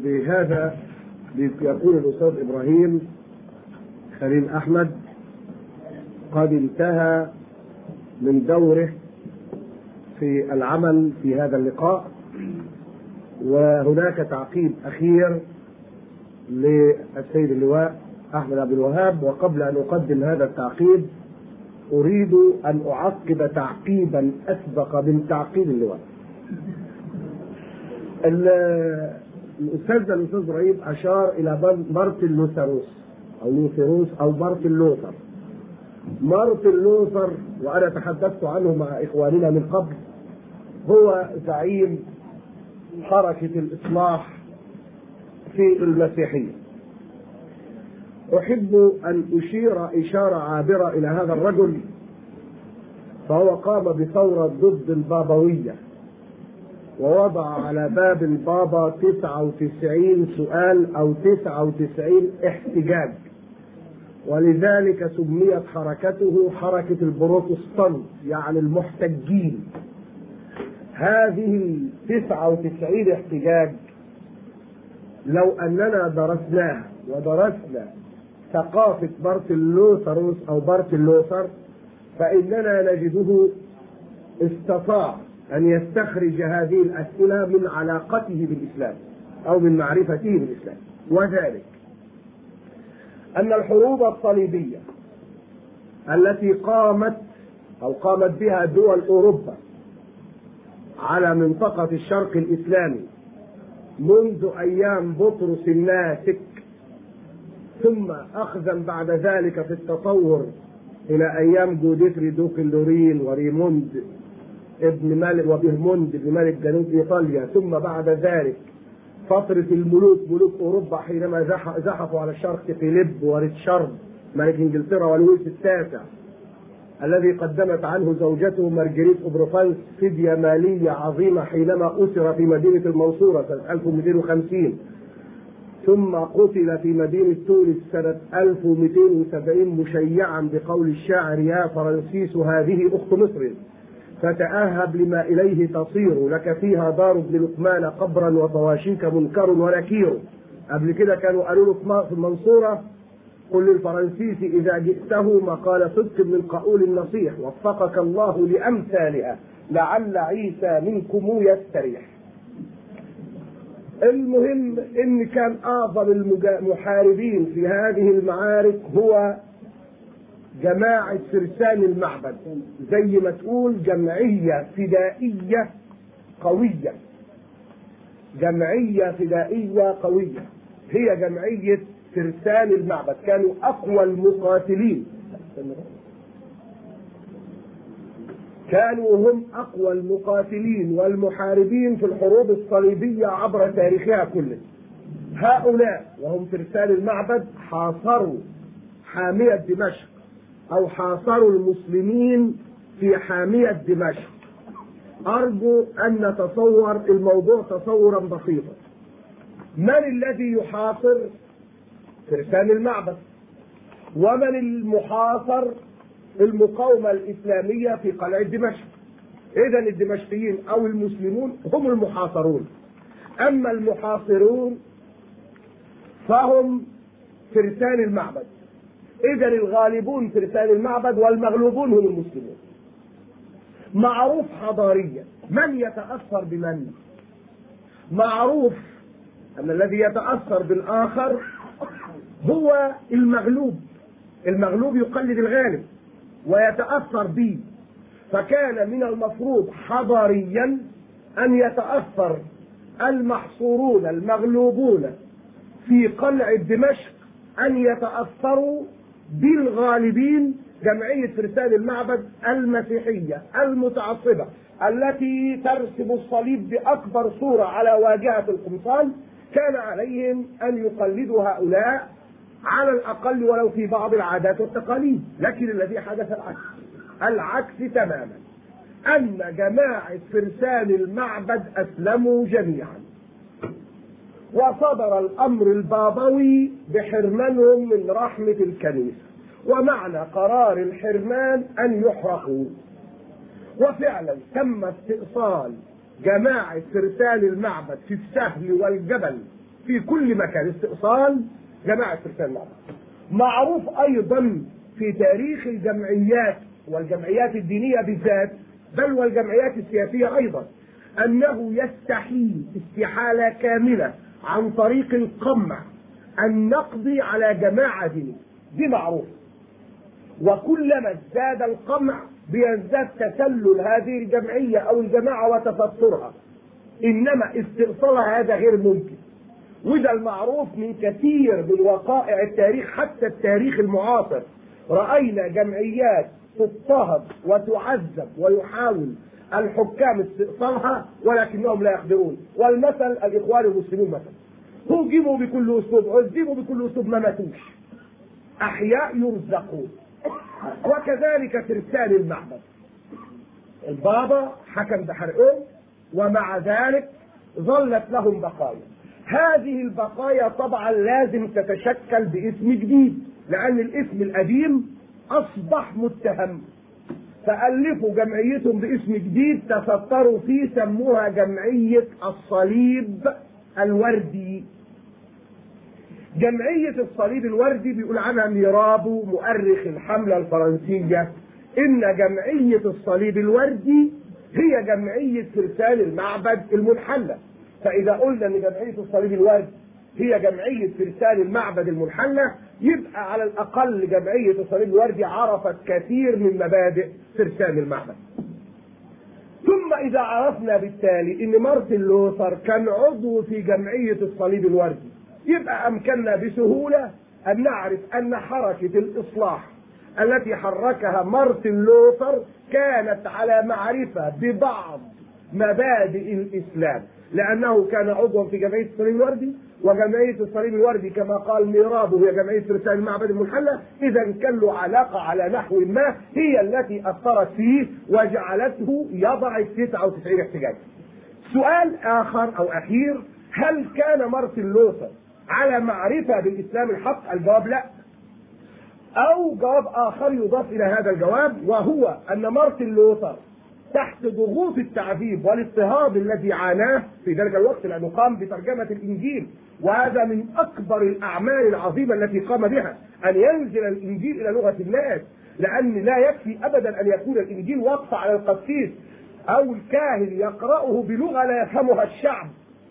بهذا يقول الأستاذ إبراهيم خليل أحمد قد انتهى من دوره في العمل في هذا اللقاء وهناك تعقيب أخير للسيد اللواء أحمد عبد الوهاب وقبل أن أقدم هذا التعقيب أريد أن أعقب تعقيبا أسبق من تعقيب اللواء. الأستاذ الأستاذ إبراهيم أشار إلى مارتن لوثروس أو لوثروس أو مارتن لوثر. مارتن لوثر وأنا تحدثت عنه مع إخواننا من قبل هو زعيم حركة الإصلاح في المسيحية. أحب أن أشير إشارة عابرة إلى هذا الرجل فهو قام بثورة ضد البابوية ووضع على باب البابا 99 سؤال أو 99 احتجاج ولذلك سميت حركته حركة البروتستانت يعني المحتجين. هذه التسعة وتسعين احتجاج لو أننا درسناها ودرسنا ثقافة مارتن لوثروس أو مارتن لوثر فإننا نجده استطاع أن يستخرج هذه الأسئلة من علاقته بالإسلام أو من معرفته بالإسلام. وذلك أن الحروب الصليبية التي قامت أو قامت بها دول أوروبا على منطقة الشرق الإسلامي منذ أيام بطرس الناسك ثم أخذا بعد ذلك في التطور إلى أيام جوديفري دوق اللورين وريموند ابن ملك وبوهيموند ابن ملك جنوب إيطاليا ثم بعد ذلك فترة الملوك ملوك أوروبا حينما زحفوا على الشرق فيليب وريتشارد ملك إنجلترا ولويس التاسع. الذي قدمت عنه زوجته مارجريت أوف بروفانس فدية مالية عظيمة حينما أسر في مدينة المنصورة سنة 1250 ثم قتل في مدينة تونس سنة 1270 مشيعا بقول الشاعر يا فرنسيس هذه أخت مصر. فتأهب لما إليه تصير. لك فيها دار ابن لقمان قبرا وطواشيك منكر ونكير. قبل كده كانوا قالوا له في المنصورة. قل للفرنسيس إذا جئته مقال صدق من قول النصيح وفقك الله لأمثالها لعل عيسى منكم يستريح. المهم إن كان أعظم المحاربين في هذه المعارك هو جماعة فرسان المعبد زي ما تقول جمعية فدائية قوية. جمعية فدائية قوية هي جمعية فرسان المعبد. كانوا أقوى المقاتلين. كانوا هم أقوى المقاتلين والمحاربين في الحروب الصليبية عبر تاريخها كله. هؤلاء وهم فرسان المعبد حاصروا حامية دمشق أو حاصروا المسلمين في حامية دمشق. أرجو أن نتصور الموضوع تصورا بسيطا. من الذي يحاصر؟ فرسان المعبد. ومن المحاصر المقاومة الإسلامية في قلعة دمشق. إذا الدمشقيين أو المسلمون هم المحاصرون. أما المحاصرون فهم فرسان المعبد. إذا الغالبون فرسان المعبد والمغلوبون هم المسلمون. معروف حضاريا. من يتأثر بمن؟ معروف. أن الذي يتأثر بالآخر هو المغلوب. المغلوب يقلد الغالب ويتأثر به. فكان من المفروض حضاريا أن يتأثر المحصورون المغلوبون في قلع دمشق أن يتأثروا بالغالبين جمعية فرسان المعبد المسيحية المتعصبة التي ترسم الصليب بأكبر صورة على واجهة القمصان. كان عليهم أن يقلدوا هؤلاء على الأقل ولو في بعض العادات والتقاليد لكن الذي حدث العكس. العكس تماما. أن جماعة فرسان المعبد أسلموا جميعا. وصدر الأمر البابوي بحرمانهم من رحمة الكنيسة ومعنى قرار الحرمان أن يحرقوا. وفعلا تم استئصال جماعة فرسان المعبد في السهل والجبل في كل مكان. استئصال جماعة فرسان المعبد معروف أيضا في تاريخ الجمعيات والجمعيات الدينية بالذات بل والجمعيات السياسية أيضا أنه يستحيل استحالة كاملة عن طريق القمع أن نقضي على جماعة دينية دي معروف وكلما ازداد القمع بيزداد تسلل هذه الجمعية أو الجماعة وتفترها إنما استئصالها هذا غير ممكن. وده المعروف من كثير من وقائع التاريخ حتى التاريخ المعاصر. رأينا جمعيات تضطهد وتعذب ويحاول الحكام استئصالها ولكنهم لا يقدرون. والمثل الإخوان المسلمون مثلا. هجموا بكل أسلوب عذبوا بكل أسلوب ما ماتوش. أحياء يرزقون. وكذلك فرسان المعبد. البابا حكم بحرقهم ومع ذلك ظلت لهم بقايا. هذه البقايا طبعا لازم تتشكل باسم جديد لأن الاسم القديم أصبح متهم. فألفوا جمعيتهم باسم جديد تستروا فيه سموها جمعية الصليب الوردي. جمعية الصليب الوردي بيقول عنها ميرابو مؤرخ الحملة الفرنسية. إن جمعية الصليب الوردي هي جمعية فرسان المعبد المنحلة فإذا قلنا إن جمعية الصليب الوردي هي جمعية فرسان المعبد المنحلة يبقى على الأقل جمعية الصليب الوردي عرفت كثير من مبادئ فرسان المعبد. ثم إذا عرفنا بالتالي إن مارتن لوثر كان عضو في جمعية الصليب الوردي يبقى أمكننا بسهولة أن نعرف أن حركة الإصلاح التي حركها مارتن لوثر كانت على معرفة ببعض مبادئ الإسلام. لأنه كان عضوا في جمعية الصليب الوردي وجمعية الصليب الوردي كما قال ميرابه هي جمعية فرسان المعبد المنحلة إذا كان له علاقة على نحو ما هي التي أثرت فيه وجعلته يضع ال 99 احتجاج. سؤال آخر أو أخير هل كان مارتن لوثر على معرفة بالإسلام الحق؟ الجواب لا. أو جواب آخر يضاف إلى هذا الجواب وهو أن مارتن لوثر تحت ضغوط التعذيب والاضطهاد الذي عاناه في ذلك الوقت لأنه قام بترجمة الإنجيل وهذا من أكبر الأعمال العظيمة التي قام بها أن ينزل الإنجيل إلى لغة الناس لأن لا يكفي أبدا أن يكون الإنجيل وقف على القسيس أو الكاهن يقرأه بلغة لا يفهمها الشعب.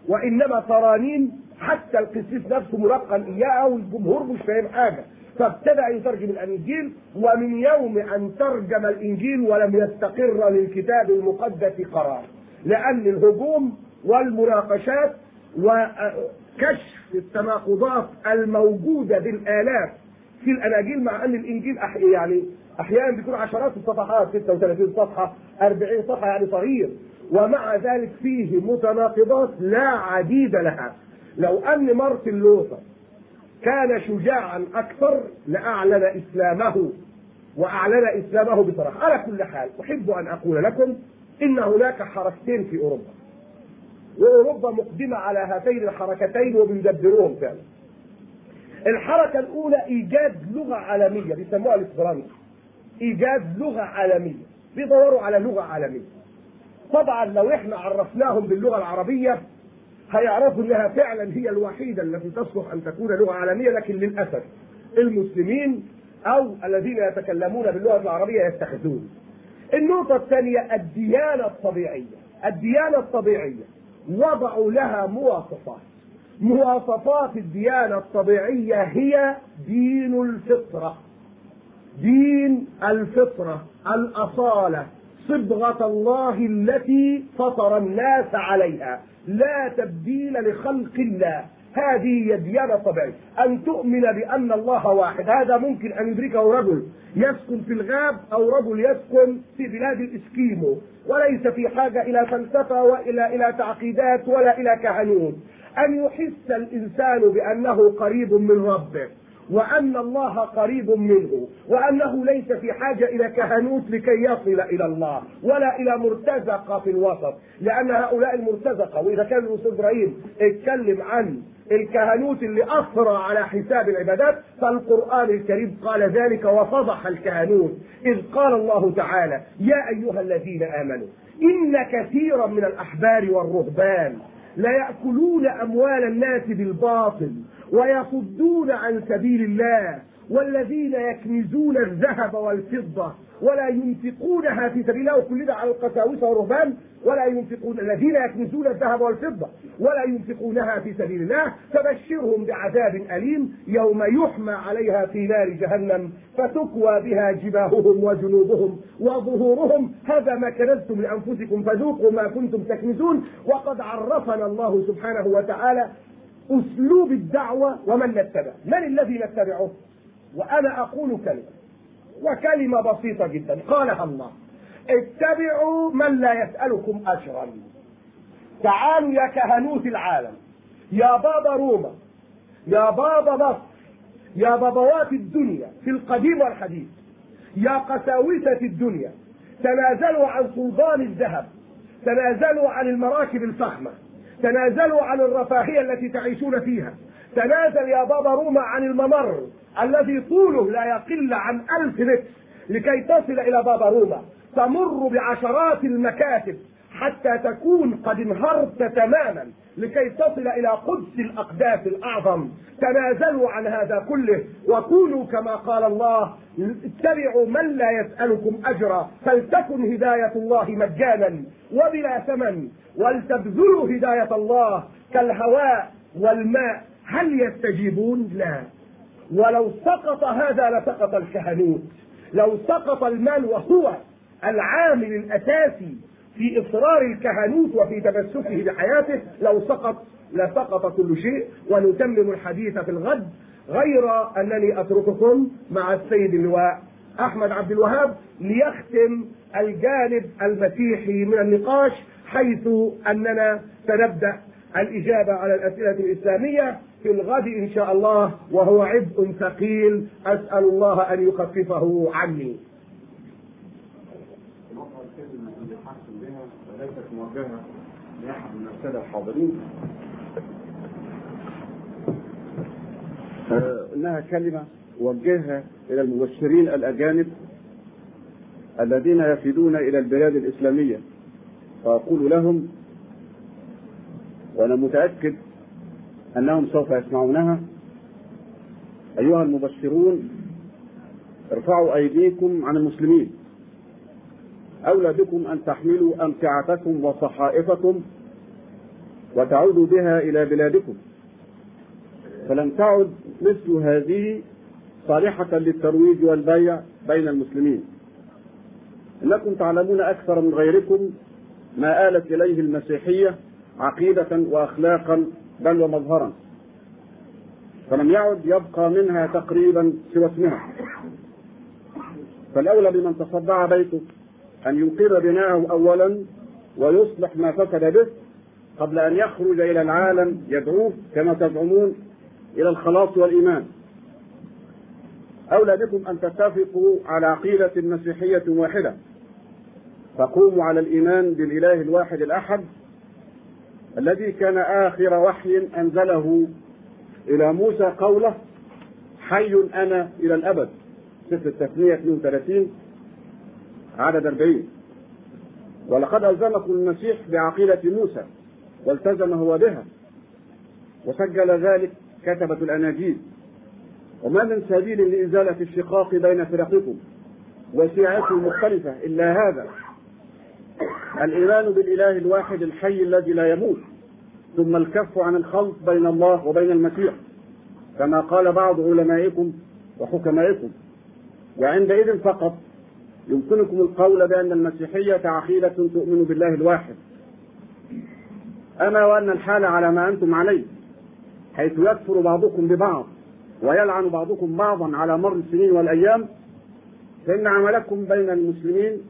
وإنما ترانيم حتى القسيس نفسه ملقن إياها والجمهور مش فاهم حاجة. فابتدأ يترجم الإنجيل ومن يوم أن ترجم الإنجيل ولم يستقر للكتاب المقدس قرار. لأن الهجوم والمناقشات وكشف التناقضات الموجودة بالآلاف في الأناجيل مع أن الإنجيل أحي يعني أحيانا بيكون عشرات الصفحات 36 صفحة 40 صفحة يعني صغير. ومع ذلك فيه متناقضات لا عديد لها. لو أن مارتن لوثر كان شجاعا أكثر لأعلن إسلامه وأعلن إسلامه بصراحة. على كل حال أحب أن أقول لكم إن هناك حركتين في أوروبا. وأوروبا مقدمة على هاتين الحركتين وبيدبروهم فعلا. الحركة الأولى إيجاد لغة عالمية بيسموها الاسبرانتو إيجاد لغة عالمية بيدوروا على لغة عالمية. طبعا لو إحنا عرفناهم باللغة العربية هيعرفوا إنها فعلا هي الوحيدة التي تصلح أن تكون لغة عالمية لكن للأسف المسلمين أو الذين يتكلمون باللغة العربية يتخذون. النقطة الثانية الديانة الطبيعية، الديانة الطبيعية وضعوا لها مواصفات. مواصفات الديانة الطبيعية هي دين الفطرة. دين الفطرة، الأصالة، صبغة الله التي فطر الناس عليها. لا تبديل لخلق الله. هذه هي الديانة الطبيعية أن تؤمن بأن الله واحد. هذا ممكن أن يدركه رجل يسكن في الغاب أو رجل يسكن في بلاد الإسكيمو. وليس في حاجة إلى فلسفة وإلى إلى تعقيدات ولا إلى كهنوت. أن يحس الإنسان بأنه قريب من ربه. وأن الله قريب منه وأنه ليس في حاجة إلى كهنوت لكي يصل إلى الله ولا إلى مرتزقة في الوسط. لأن هؤلاء المرتزقة وإذا كان الأستاذ إبراهيم اتكلم عن الكهنوت اللي أثرى على حساب العبادات فالقرآن الكريم قال ذلك وفضح الكهنوت. إذ قال الله تعالى يا أيها الذين آمنوا إن كثيرا من الأحبار والرهبان ليأكلون أموال الناس بالباطل ويصدون عن سبيل الله. والذين يكنزون الذهب والفضة ولا ينفقونها في سبيل الله وكل ده على القساوسة والرهبان ولا ينفقون الذين يكنزون الذهب والفضة ولا ينفقونها في سبيل الله فبشرهم بعذاب أليم يوم يحمى عليها في نار جهنم فتكوى بها جباههم وجنوبهم وظهورهم. هذا ما كنزتم لأنفسكم فذوقوا ما كنتم تكنزون. وقد عرفنا الله سبحانه وتعالى أسلوب الدعوة ومن نتبع. من الذي نتبعه؟ وأنا أقول كلمة وكلمة بسيطة جدا. قالها الله اتبعوا من لا يسألكم أجرا. تعالوا يا كهنوت العالم يا بابا روما يا بابا مصر يا بابوات الدنيا في القديم والحديث يا قساوسة الدنيا تنازلوا عن سلطان الذهب تنازلوا عن المراكب الفخمة تنازلوا عن الرفاهية التي تعيشون فيها تنازل يا بابا روما عن الممر. الذي طوله لا يقل عن ألف متر لكي تصل إلى بابا روما. تمر بعشرات المكاتب حتى تكون قد انهرت تماما لكي تصل إلى قدس الأقداس الأعظم. تنازلوا عن هذا كله وكونوا كما قال الله اتبعوا من لا يسألكم أجرا فلتكن هداية الله مجانا وبلا ثمن ولتبذلوا هداية الله كالهواء والماء. هل يستجيبون؟ لا. ولو سقط هذا لسقط الكهنوت. لو سقط المال وهو العامل الأساسي في إصرار الكهنوت وفي تمسكه بحياته لو سقط لسقط كل شيء. ونتمم الحديث في الغد. غير أنني أترككم مع السيد اللواء أحمد عبد الوهاب ليختم الجانب المسيحي من النقاش حيث أننا سنبدأ الإجابة على الأسئلة الإسلامية. في الغد إن شاء الله وهو عبء ثقيل أسأل الله أن يخففه عني. موجهة لأحد من السادة الحاضرين آه، إنها كلمة وجهها إلى المبشرين الأجانب الذين يفيدون إلى البلاد الإسلامية فأقول لهم وأنا متأكد أنهم سوف يسمعونها. أيها المبشرون ارفعوا أيديكم عن المسلمين. أولى بكم أن تحملوا أمتعتكم وصحائفكم وتعودوا بها إلى بلادكم. فلم تعد مثل هذه صالحة للترويج والبيع بين المسلمين. إنكم تعلمون أكثر من غيركم ما آلت إليه المسيحية عقيدة وأخلاقا بل ومظهرا. فلم يعد يبقى منها تقريبا سوى اسمها. فالأولى بمن تصدع بيته أن ينقذ بناءه أولا ويصلح ما فسد به قبل أن يخرج إلى العالم يدعوه كما تزعمون إلى الخلاص والإيمان. أولى بكم أن تتفقوا على عقيدة مسيحية واحدة. تقوم على الإيمان بالإله الواحد الأحد الذي كان آخر وحي أنزله إلى موسى قوله حي أنا إلى الأبد. سفر التثنية 32 عدد 40 ولقد ألزمكم المسيح بعقيدة موسى والتزم هو بها. وسجل ذلك كتبة الأناجيل. وما من سبيل لإزالة الشقاق بين فرقكم. وشيعكم المختلفة إلا هذا. الإيمان بالإله الواحد الحي الذي لا يموت ثم الكف عن الخلط بين الله وبين المسيح كما قال بعض علمائكم وحكمائكم. وعندئذ فقط يمكنكم القول بأن المسيحية عقيدة تؤمن بالله الواحد. أما وأن الحال على ما أنتم عليه حيث يكفر بعضكم ببعض ويلعن بعضكم بعضا على مر السنين والأيام فإن عملكم بين المسلمين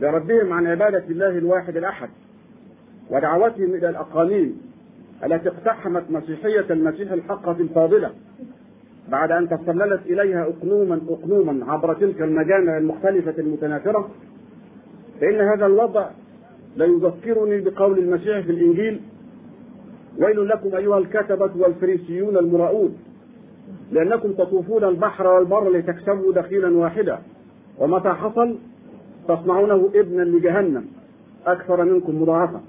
لردهم عن عبادة الله الواحد الأحد ودعوتهم إلى الأقاليم التي اقتحمت مسيحية المسيح الحقة الفاضلة بعد أن تسللت إليها أقنوما أقنوما عبر تلك المجامع المختلفة المتناثرة فإن هذا الوضع لا يذكرني بقول المسيح في الإنجيل ويل لكم أيها الكتبة والفريسيون المراؤون لأنكم تطوفون البحر والبر لتكسبوا دخيلا واحدا ومتى حصل؟ تصنعونه ابنا لجهنم. أكثر منكم مضاعفة.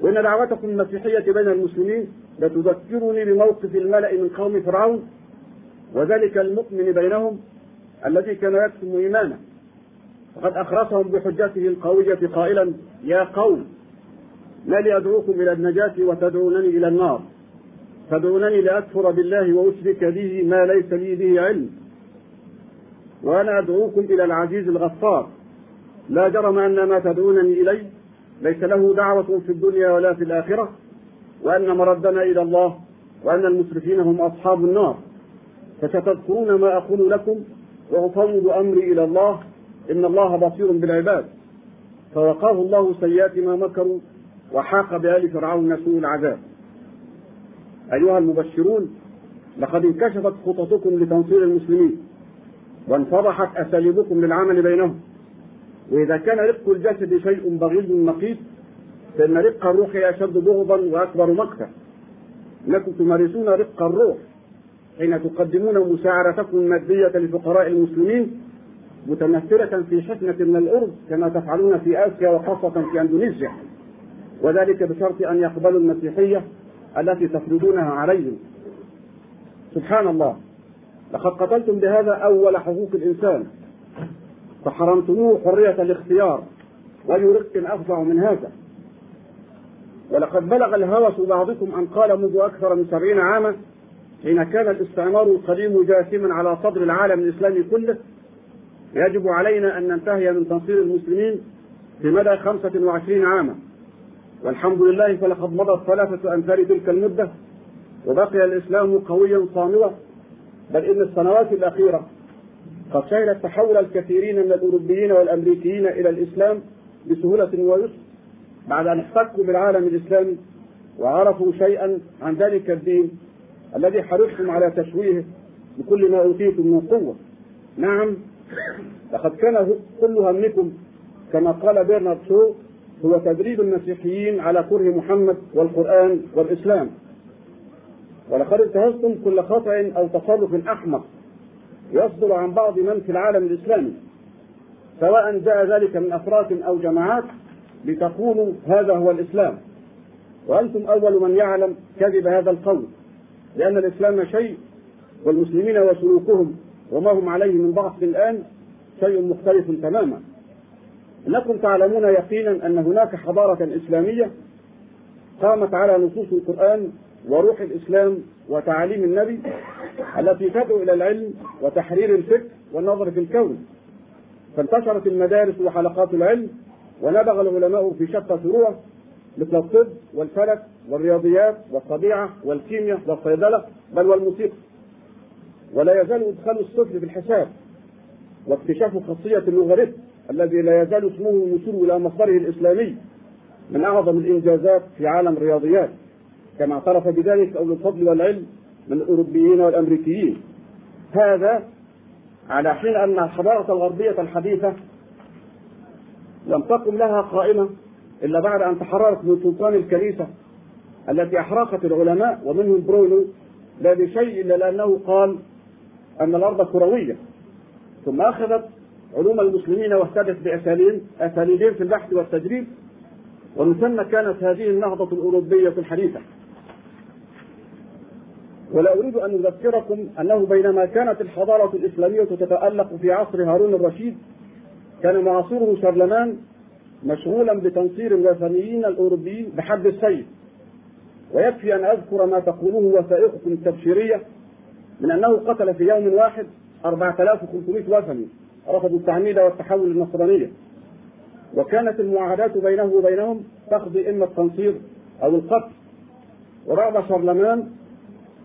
وإن دعوتكم المسيحية بين المسلمين لتذكرني بموقف الملأ من قوم فرعون وذلك المؤمن بينهم الذي كان يكتم إيمانه. وقد أخرسهم بحجته القوية قائلا يا قوم ما لي أدعوكم إلى النجاة وتدعونني إلى النار. تدعونني لأكفر بالله وأشرك به ما ليس لي به علم. وأنا أدعوكم إلى العزيز الغفار. لا جرم أن ما تدعونني إليه ليس له دعوة في الدنيا ولا في الآخرة وأن مردنا إلى الله وأن المسرفين هم أصحاب النار. فستذكرون ما أقول لكم وأفوض أمري إلى الله إن الله بصير بالعباد. فوقاه الله سيئات ما مكروا وحاق بآل فرعون سوء العذاب. أيها المبشرون لقد انكشفت خططكم لتنصير المسلمين. وانفضحت أساليبكم للعمل بينهم. وإذا كان رق الجسد شيء بغيض نقيض فإن رق الروح أشد بغضا وأكبر مقتا. إنكم تمارسون رق الروح حين تقدمون مساعدتكم المادية لفقراء المسلمين متمثلة في حكمة من الأرز كما تفعلون في آسيا وخاصة في أندونيسيا. وذلك بشرط أن يقبلوا المسيحية التي تفرضونها عليهم. سبحان الله. لقد قتلتم بهذا أول حقوق الإنسان فحرمتموه حرية الاختيار وأي رق أفظع من هذا. ولقد بلغ الهوس بعضكم أن قال منذ أكثر من سبعين عاما حين كان الاستعمار القديم جاثما على صدر العالم الإسلامي كله يجب علينا أن ننتهي من تنصير المسلمين في مدى خمسة وعشرين عاما. والحمد لله فلقد مضت ثلاثة أمثال تلك المدة وبقي الإسلام قويا صامدا بل إن السنوات الأخيرة قد شهدت تحول الكثيرين من الأوروبيين والأمريكيين إلى الإسلام بسهولة ويسر بعد أن احتكوا بالعالم الإسلامي وعرفوا شيئا عن ذلك الدين الذي حرصتم على تشويهه بكل ما أوتيتم من قوة. نعم لقد كان كل همكم كما قال برنارد شو هو تدريب المسيحيين على كره محمد والقرآن والإسلام. ولقد انتهزتم كل خطأ أو تصرف أحمق يصدر عن بعض من في العالم الإسلامي سواء جاء ذلك من أفراد أو جماعات لتقولوا هذا هو الإسلام. وأنتم أول من يعلم كذب هذا القول لأن الإسلام شيء والمسلمين وسلوكهم وما هم عليه من ضعف الآن شيء مختلف تماما. إنكم تعلمون يقينا أن هناك حضارة إسلامية قامت على نصوص القرآن وروح الإسلام وتعاليم النبي التي تدعو إلى العلم وتحرير الفكر والنظر في الكون. فانتشرت المدارس وحلقات العلم ونبغ العلماء في شتى فروع مثل الطب والفلك والرياضيات والطبيعة والكيمياء والصيدلة بل والموسيقى. ولا يزال إدخال الصفر في الحساب واكتشاف خاصية اللوغاريتم الذي لا يزال اسمه الوصول إلى مصدره الإسلامي من أعظم الإنجازات في عالم الرياضيات. كما اعترف بذلك أولو الفضل والعلم من الأوروبيين والأمريكيين. هذا على حين أن الحضارة الغربية الحديثة لم تقم لها قائمة إلا بعد أن تحررت من سلطان الكنيسة التي أحرقت العلماء ومنهم برونو لا بشيء إلا لأنه قال أن الأرض كروية. ثم أخذت علوم المسلمين واهتدت بأساليب أساليبين في البحث والتجريب ومن ثم كانت هذه النهضة الأوروبية الحديثة. ولا أريد أن أذكركم أنه بينما كانت الحضارة الإسلامية تتألق في عصر هارون الرشيد كان معاصره شارلمان مشغولا بتنصير الوثنيين الأوروبيين بحد السيف. ويكفي أن أذكر ما تقوله وثائقكم التبشيرية من أنه قتل في يوم واحد 4500 وثني رفضوا التعميد والتحول للنصرانية وكانت المعاهدات بينه وبينهم تقضي إما التنصير أو القتل. ورغب شارلمان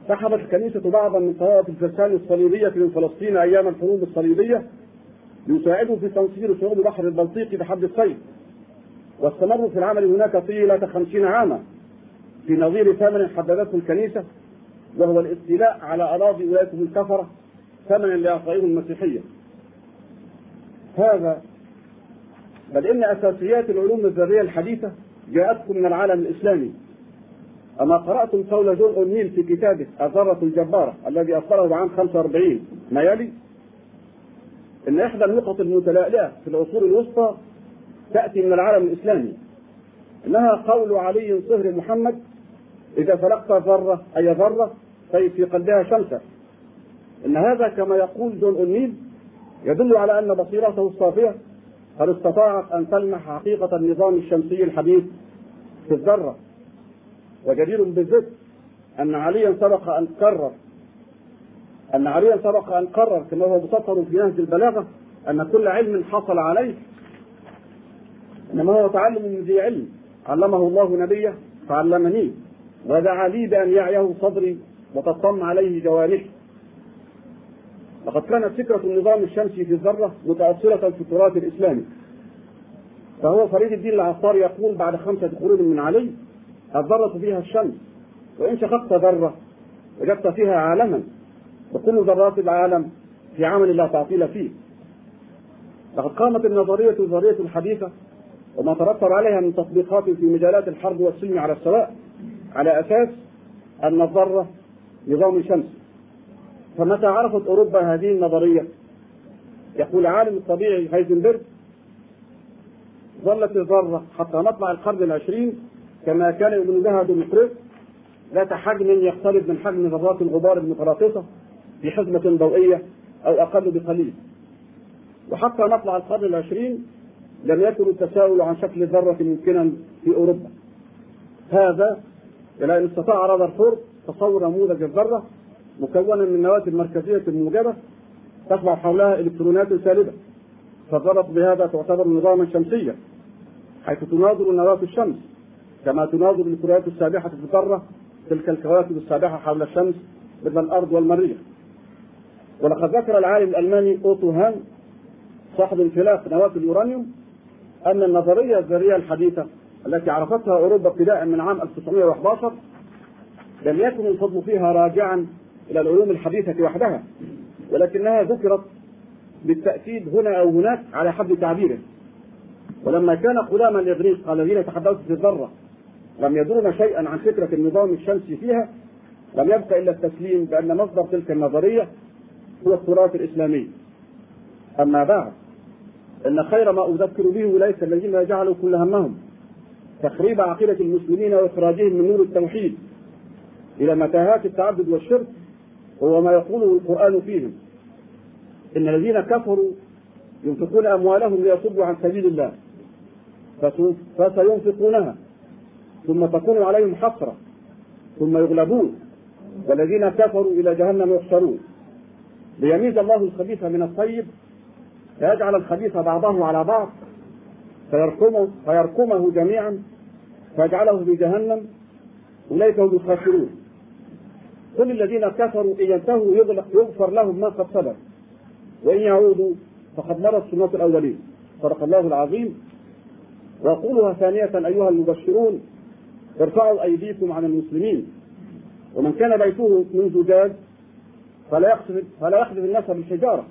سحبت الكنيسة بعضا من طوائف الفرسان الصليبية من فلسطين أيام الحروب الصليبية ليساعدوا في تنصير شعوب البحر البلطيقي بحد السيف واستمروا في العمل هناك طيلة خمسين عاما. في نظير ثمن حددته الكنيسة وهو الاستيلاء على أراضي ولايتهم الكفرة ثمنا لإعطائهم المسيحية. هذا بل إن أساسيات العلوم الذرية الحديثة جاءتكم من العالم الإسلامي. أما قرأتم قول جون أونيل في كتابه الذرة الجبارة الذي أصدره عام 45 ما يلي؟ إن إحدى النقط المتلألئة في العصور الوسطى تأتي من العالم الإسلامي. إنها قول علي صهر محمد إذا فلقت ذرة أي ذرة طيب في قلبها شمسة. إن هذا كما يقول جون أونيل يدل على أن بصيرته الصافية قد استطاعت أن تلمح حقيقة النظام الشمسي الحديث في الذرة. وجدير بالذكر أن عليا سبق أن قرر أن عليا سبق أن قرر كما هو مسطر في نهج البلاغة أن كل علم حصل عليه. إنما هو تعلم من ذي علم. علمه الله نبيه فعلمني ودعا لي بأن يعيه صدري وتطم عليه جوارحي. لقد كانت فكرة النظام الشمسي في الذرة متأصلة في التراث الإسلامي. فهو فريد الدين العطار يقول بعد خمسة قرون من علي الذرة فيها الشمس. وإن شققت ذرة وجدت فيها عالما وكل ذرات العالم في عمل لا تعطيل فيه. لقد قامت النظرية الذرية الحديثة وما ترتب عليها من تطبيقات في مجالات الحرب والسلم على السواء على أساس أن الذرة نظام شمسي فمتى عرفت أوروبا هذه النظرية؟ يقول عالم الطبيعي هايزنبرغ ظلت الذرة حتى مطلع القرن العشرين كما كان يؤمن بها ديمتريس ذات حجم يقترب من حجم ذرات الغبار المتراقصة في حزمة ضوئية أو أقل بقليل. وحتى مطلع القرن العشرين لم يكن التساؤل عن شكل الذرة ممكنا في أوروبا. هذا إلى أن استطاع رذرفورد تصور نموذج الذرة مكونا من نواة مركزية موجبة تتبع حولها إلكترونات سالبة. فالذرة بهذا تعتبر نظاما شمسيا حيث تناظر نواة الشمس. كما تناظر الكرات السابحة في الذرة تلك الكواكب السابحة حول الشمس مثل الأرض والمريخ. ولقد ذكر العالم الألماني أوتو هان صاحب انفلاق نواة اليورانيوم أن النظرية الذرية الحديثة التي عرفتها أوروبا ابتداء من عام 1911 لم يكن الفضل فيها راجعا إلى العلوم الحديثة وحدها ولكنها ذكرت بالتأكيد هنا أو هناك على حد تعبيره. ولما كان قدام الإغريق الذين يتحدثوا في الذرة لم يدرون شيئا عن فكرة النظام الشمسي فيها لم يبقى إلا التسليم بأن مصدر تلك النظرية هو التراث الإسلامي. أما بعد إن خير ما أذكر به أولئك الذين جعلوا كل همهم تخريب عقيدة المسلمين وإخراجهم من نور التوحيد إلى متاهات التعدد والشرك هو ما يقوله القرآن فيهم. إن الذين كفروا ينفقون أموالهم ليصدوا عن سبيل الله فسينفقونها. ثم تكون عليهم حسرة ثم يغلبون والذين كفروا إلى جهنم يحشرون. ليميز الله الخبيث من الطيب فيجعل الخبيث بعضه على بعض فيركمه, فيركمه جميعا فيجعله في جهنم. أولئك هم الخاسرون. كل الذين كفروا إن ينتهوا يغفر لهم ما قد سبق وإن يعودوا فقد مرت سنة الأولين. صدق الله العظيم. وأقولها ثانية أيها المبشرون. ارفعوا أيديكم عن المسلمين. ومن كان بيته من زجاج فلا يقذف فلا يقذف الناس بالحجارة.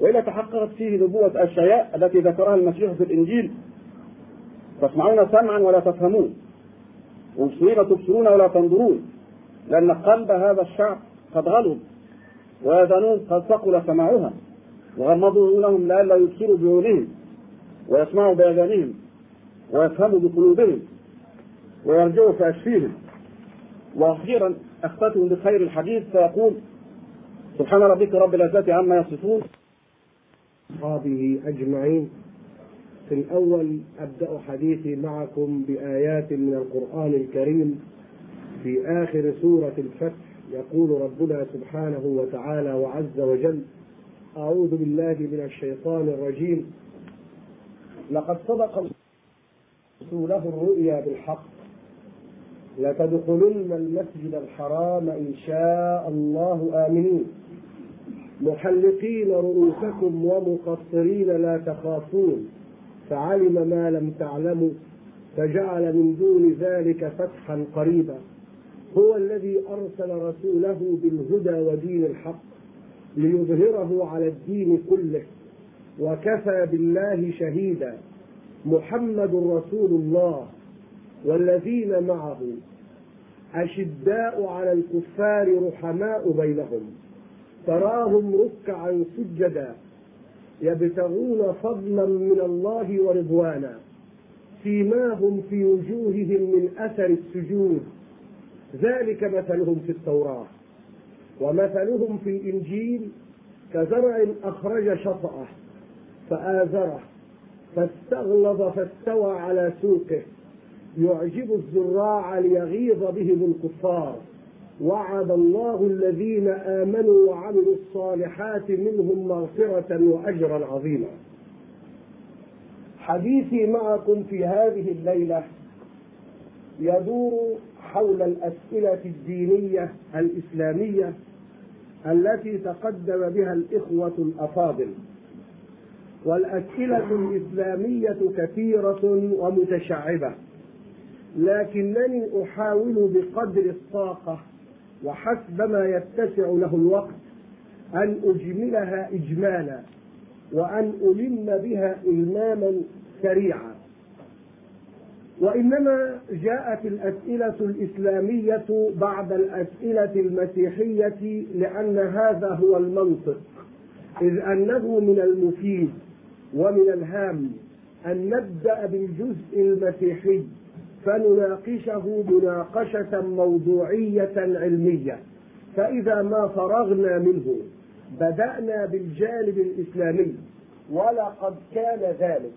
وإذا تحققت فيه نبوة أشعياء التي ذكرها المسيح في الإنجيل تسمعون سمعا ولا تفهمون. ومبصرين تبصرون ولا تنظرون لأن قلب هذا الشعب قد غلب وآذانهم قد ثقل سماعها وغمضوا عيونهم لئلا يبصروا بعيونهم ويسمعوا بآذانهم ويفهموا بقلوبهم. ويرجعوا في أشفيهم وأخيرا أختتم بخير الحديث فيقول سبحان ربك رب العزة عما يصفون. أصحابه أجمعين. في الأول أبدأ حديثي معكم بآيات من القرآن الكريم. في آخر سورة الفتح يقول ربنا سبحانه وتعالى وعز وجل أعوذ بالله من الشيطان الرجيم. لقد صدق رسوله الرؤيا بالحق. لتدخلن المسجد الحرام إن شاء الله آمنين. محلقين رؤوسكم ومقصرين لا تخافون. فعلم ما لم تعلموا فجعل من دون ذلك فتحا قريبا. هو الذي أرسل رسوله بالهدى ودين الحق ليظهره على الدين كله وكفى بالله شهيدا. محمد رسول الله. والذين معه أشداء على الكفار رحماء بينهم تراهم ركعا سجدا يبتغون فضلا من الله ورضوانا سيماهم في وجوههم من أثر السجود. ذلك مثلهم في التوراة ومثلهم في الإنجيل كزرع أخرج شطأه فآزره فاستغلظ فاستوى على سوقه. يعجب الزراع ليغيظ بهم الكفار. وعد الله الذين آمنوا وعملوا الصالحات منهم مغفرة وأجرا عظيما. حديثي معكم في هذه الليلة يدور حول الأسئلة الدينية الإسلامية التي تقدم بها الإخوة الأفاضل. والأسئلة الإسلامية كثيرة ومتشعبة. لكنني أحاول بقدر الطاقة وحسب ما يتسع له الوقت أن أجملها إجمالا وأن ألم بها إلماما سريعا. وإنما جاءت الأسئلة الإسلامية بعد الأسئلة المسيحية لأن هذا هو المنطق إذ أنه من المفيد ومن الهام أن نبدأ بالجزء المسيحي. فنناقشه مناقشة موضوعية علمية. فإذا ما فرغنا منه بدأنا بالجانب الإسلامي ولقد كان ذلك.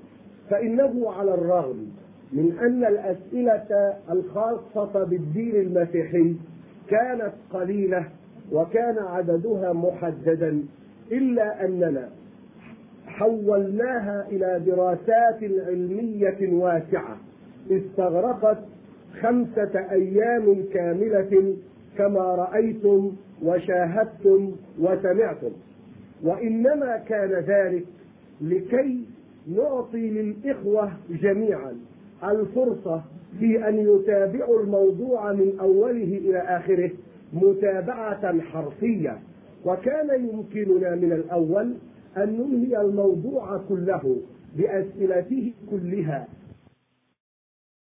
فإنه على الرغم من أن الأسئلة الخاصة بالدين المسيحي كانت قليلة وكان عددها محددا إلا أننا حولناها إلى دراسات علمية واسعة. استغرقت خمسة أيام كاملة كما رأيتم وشاهدتم وسمعتم. وإنما كان ذلك لكي نعطي للإخوة جميعا الفرصة في أن يتابعوا الموضوع من أوله إلى آخره متابعة حرفية. وكان يمكننا من الأول أن ننهي الموضوع كله بأسئلته كلها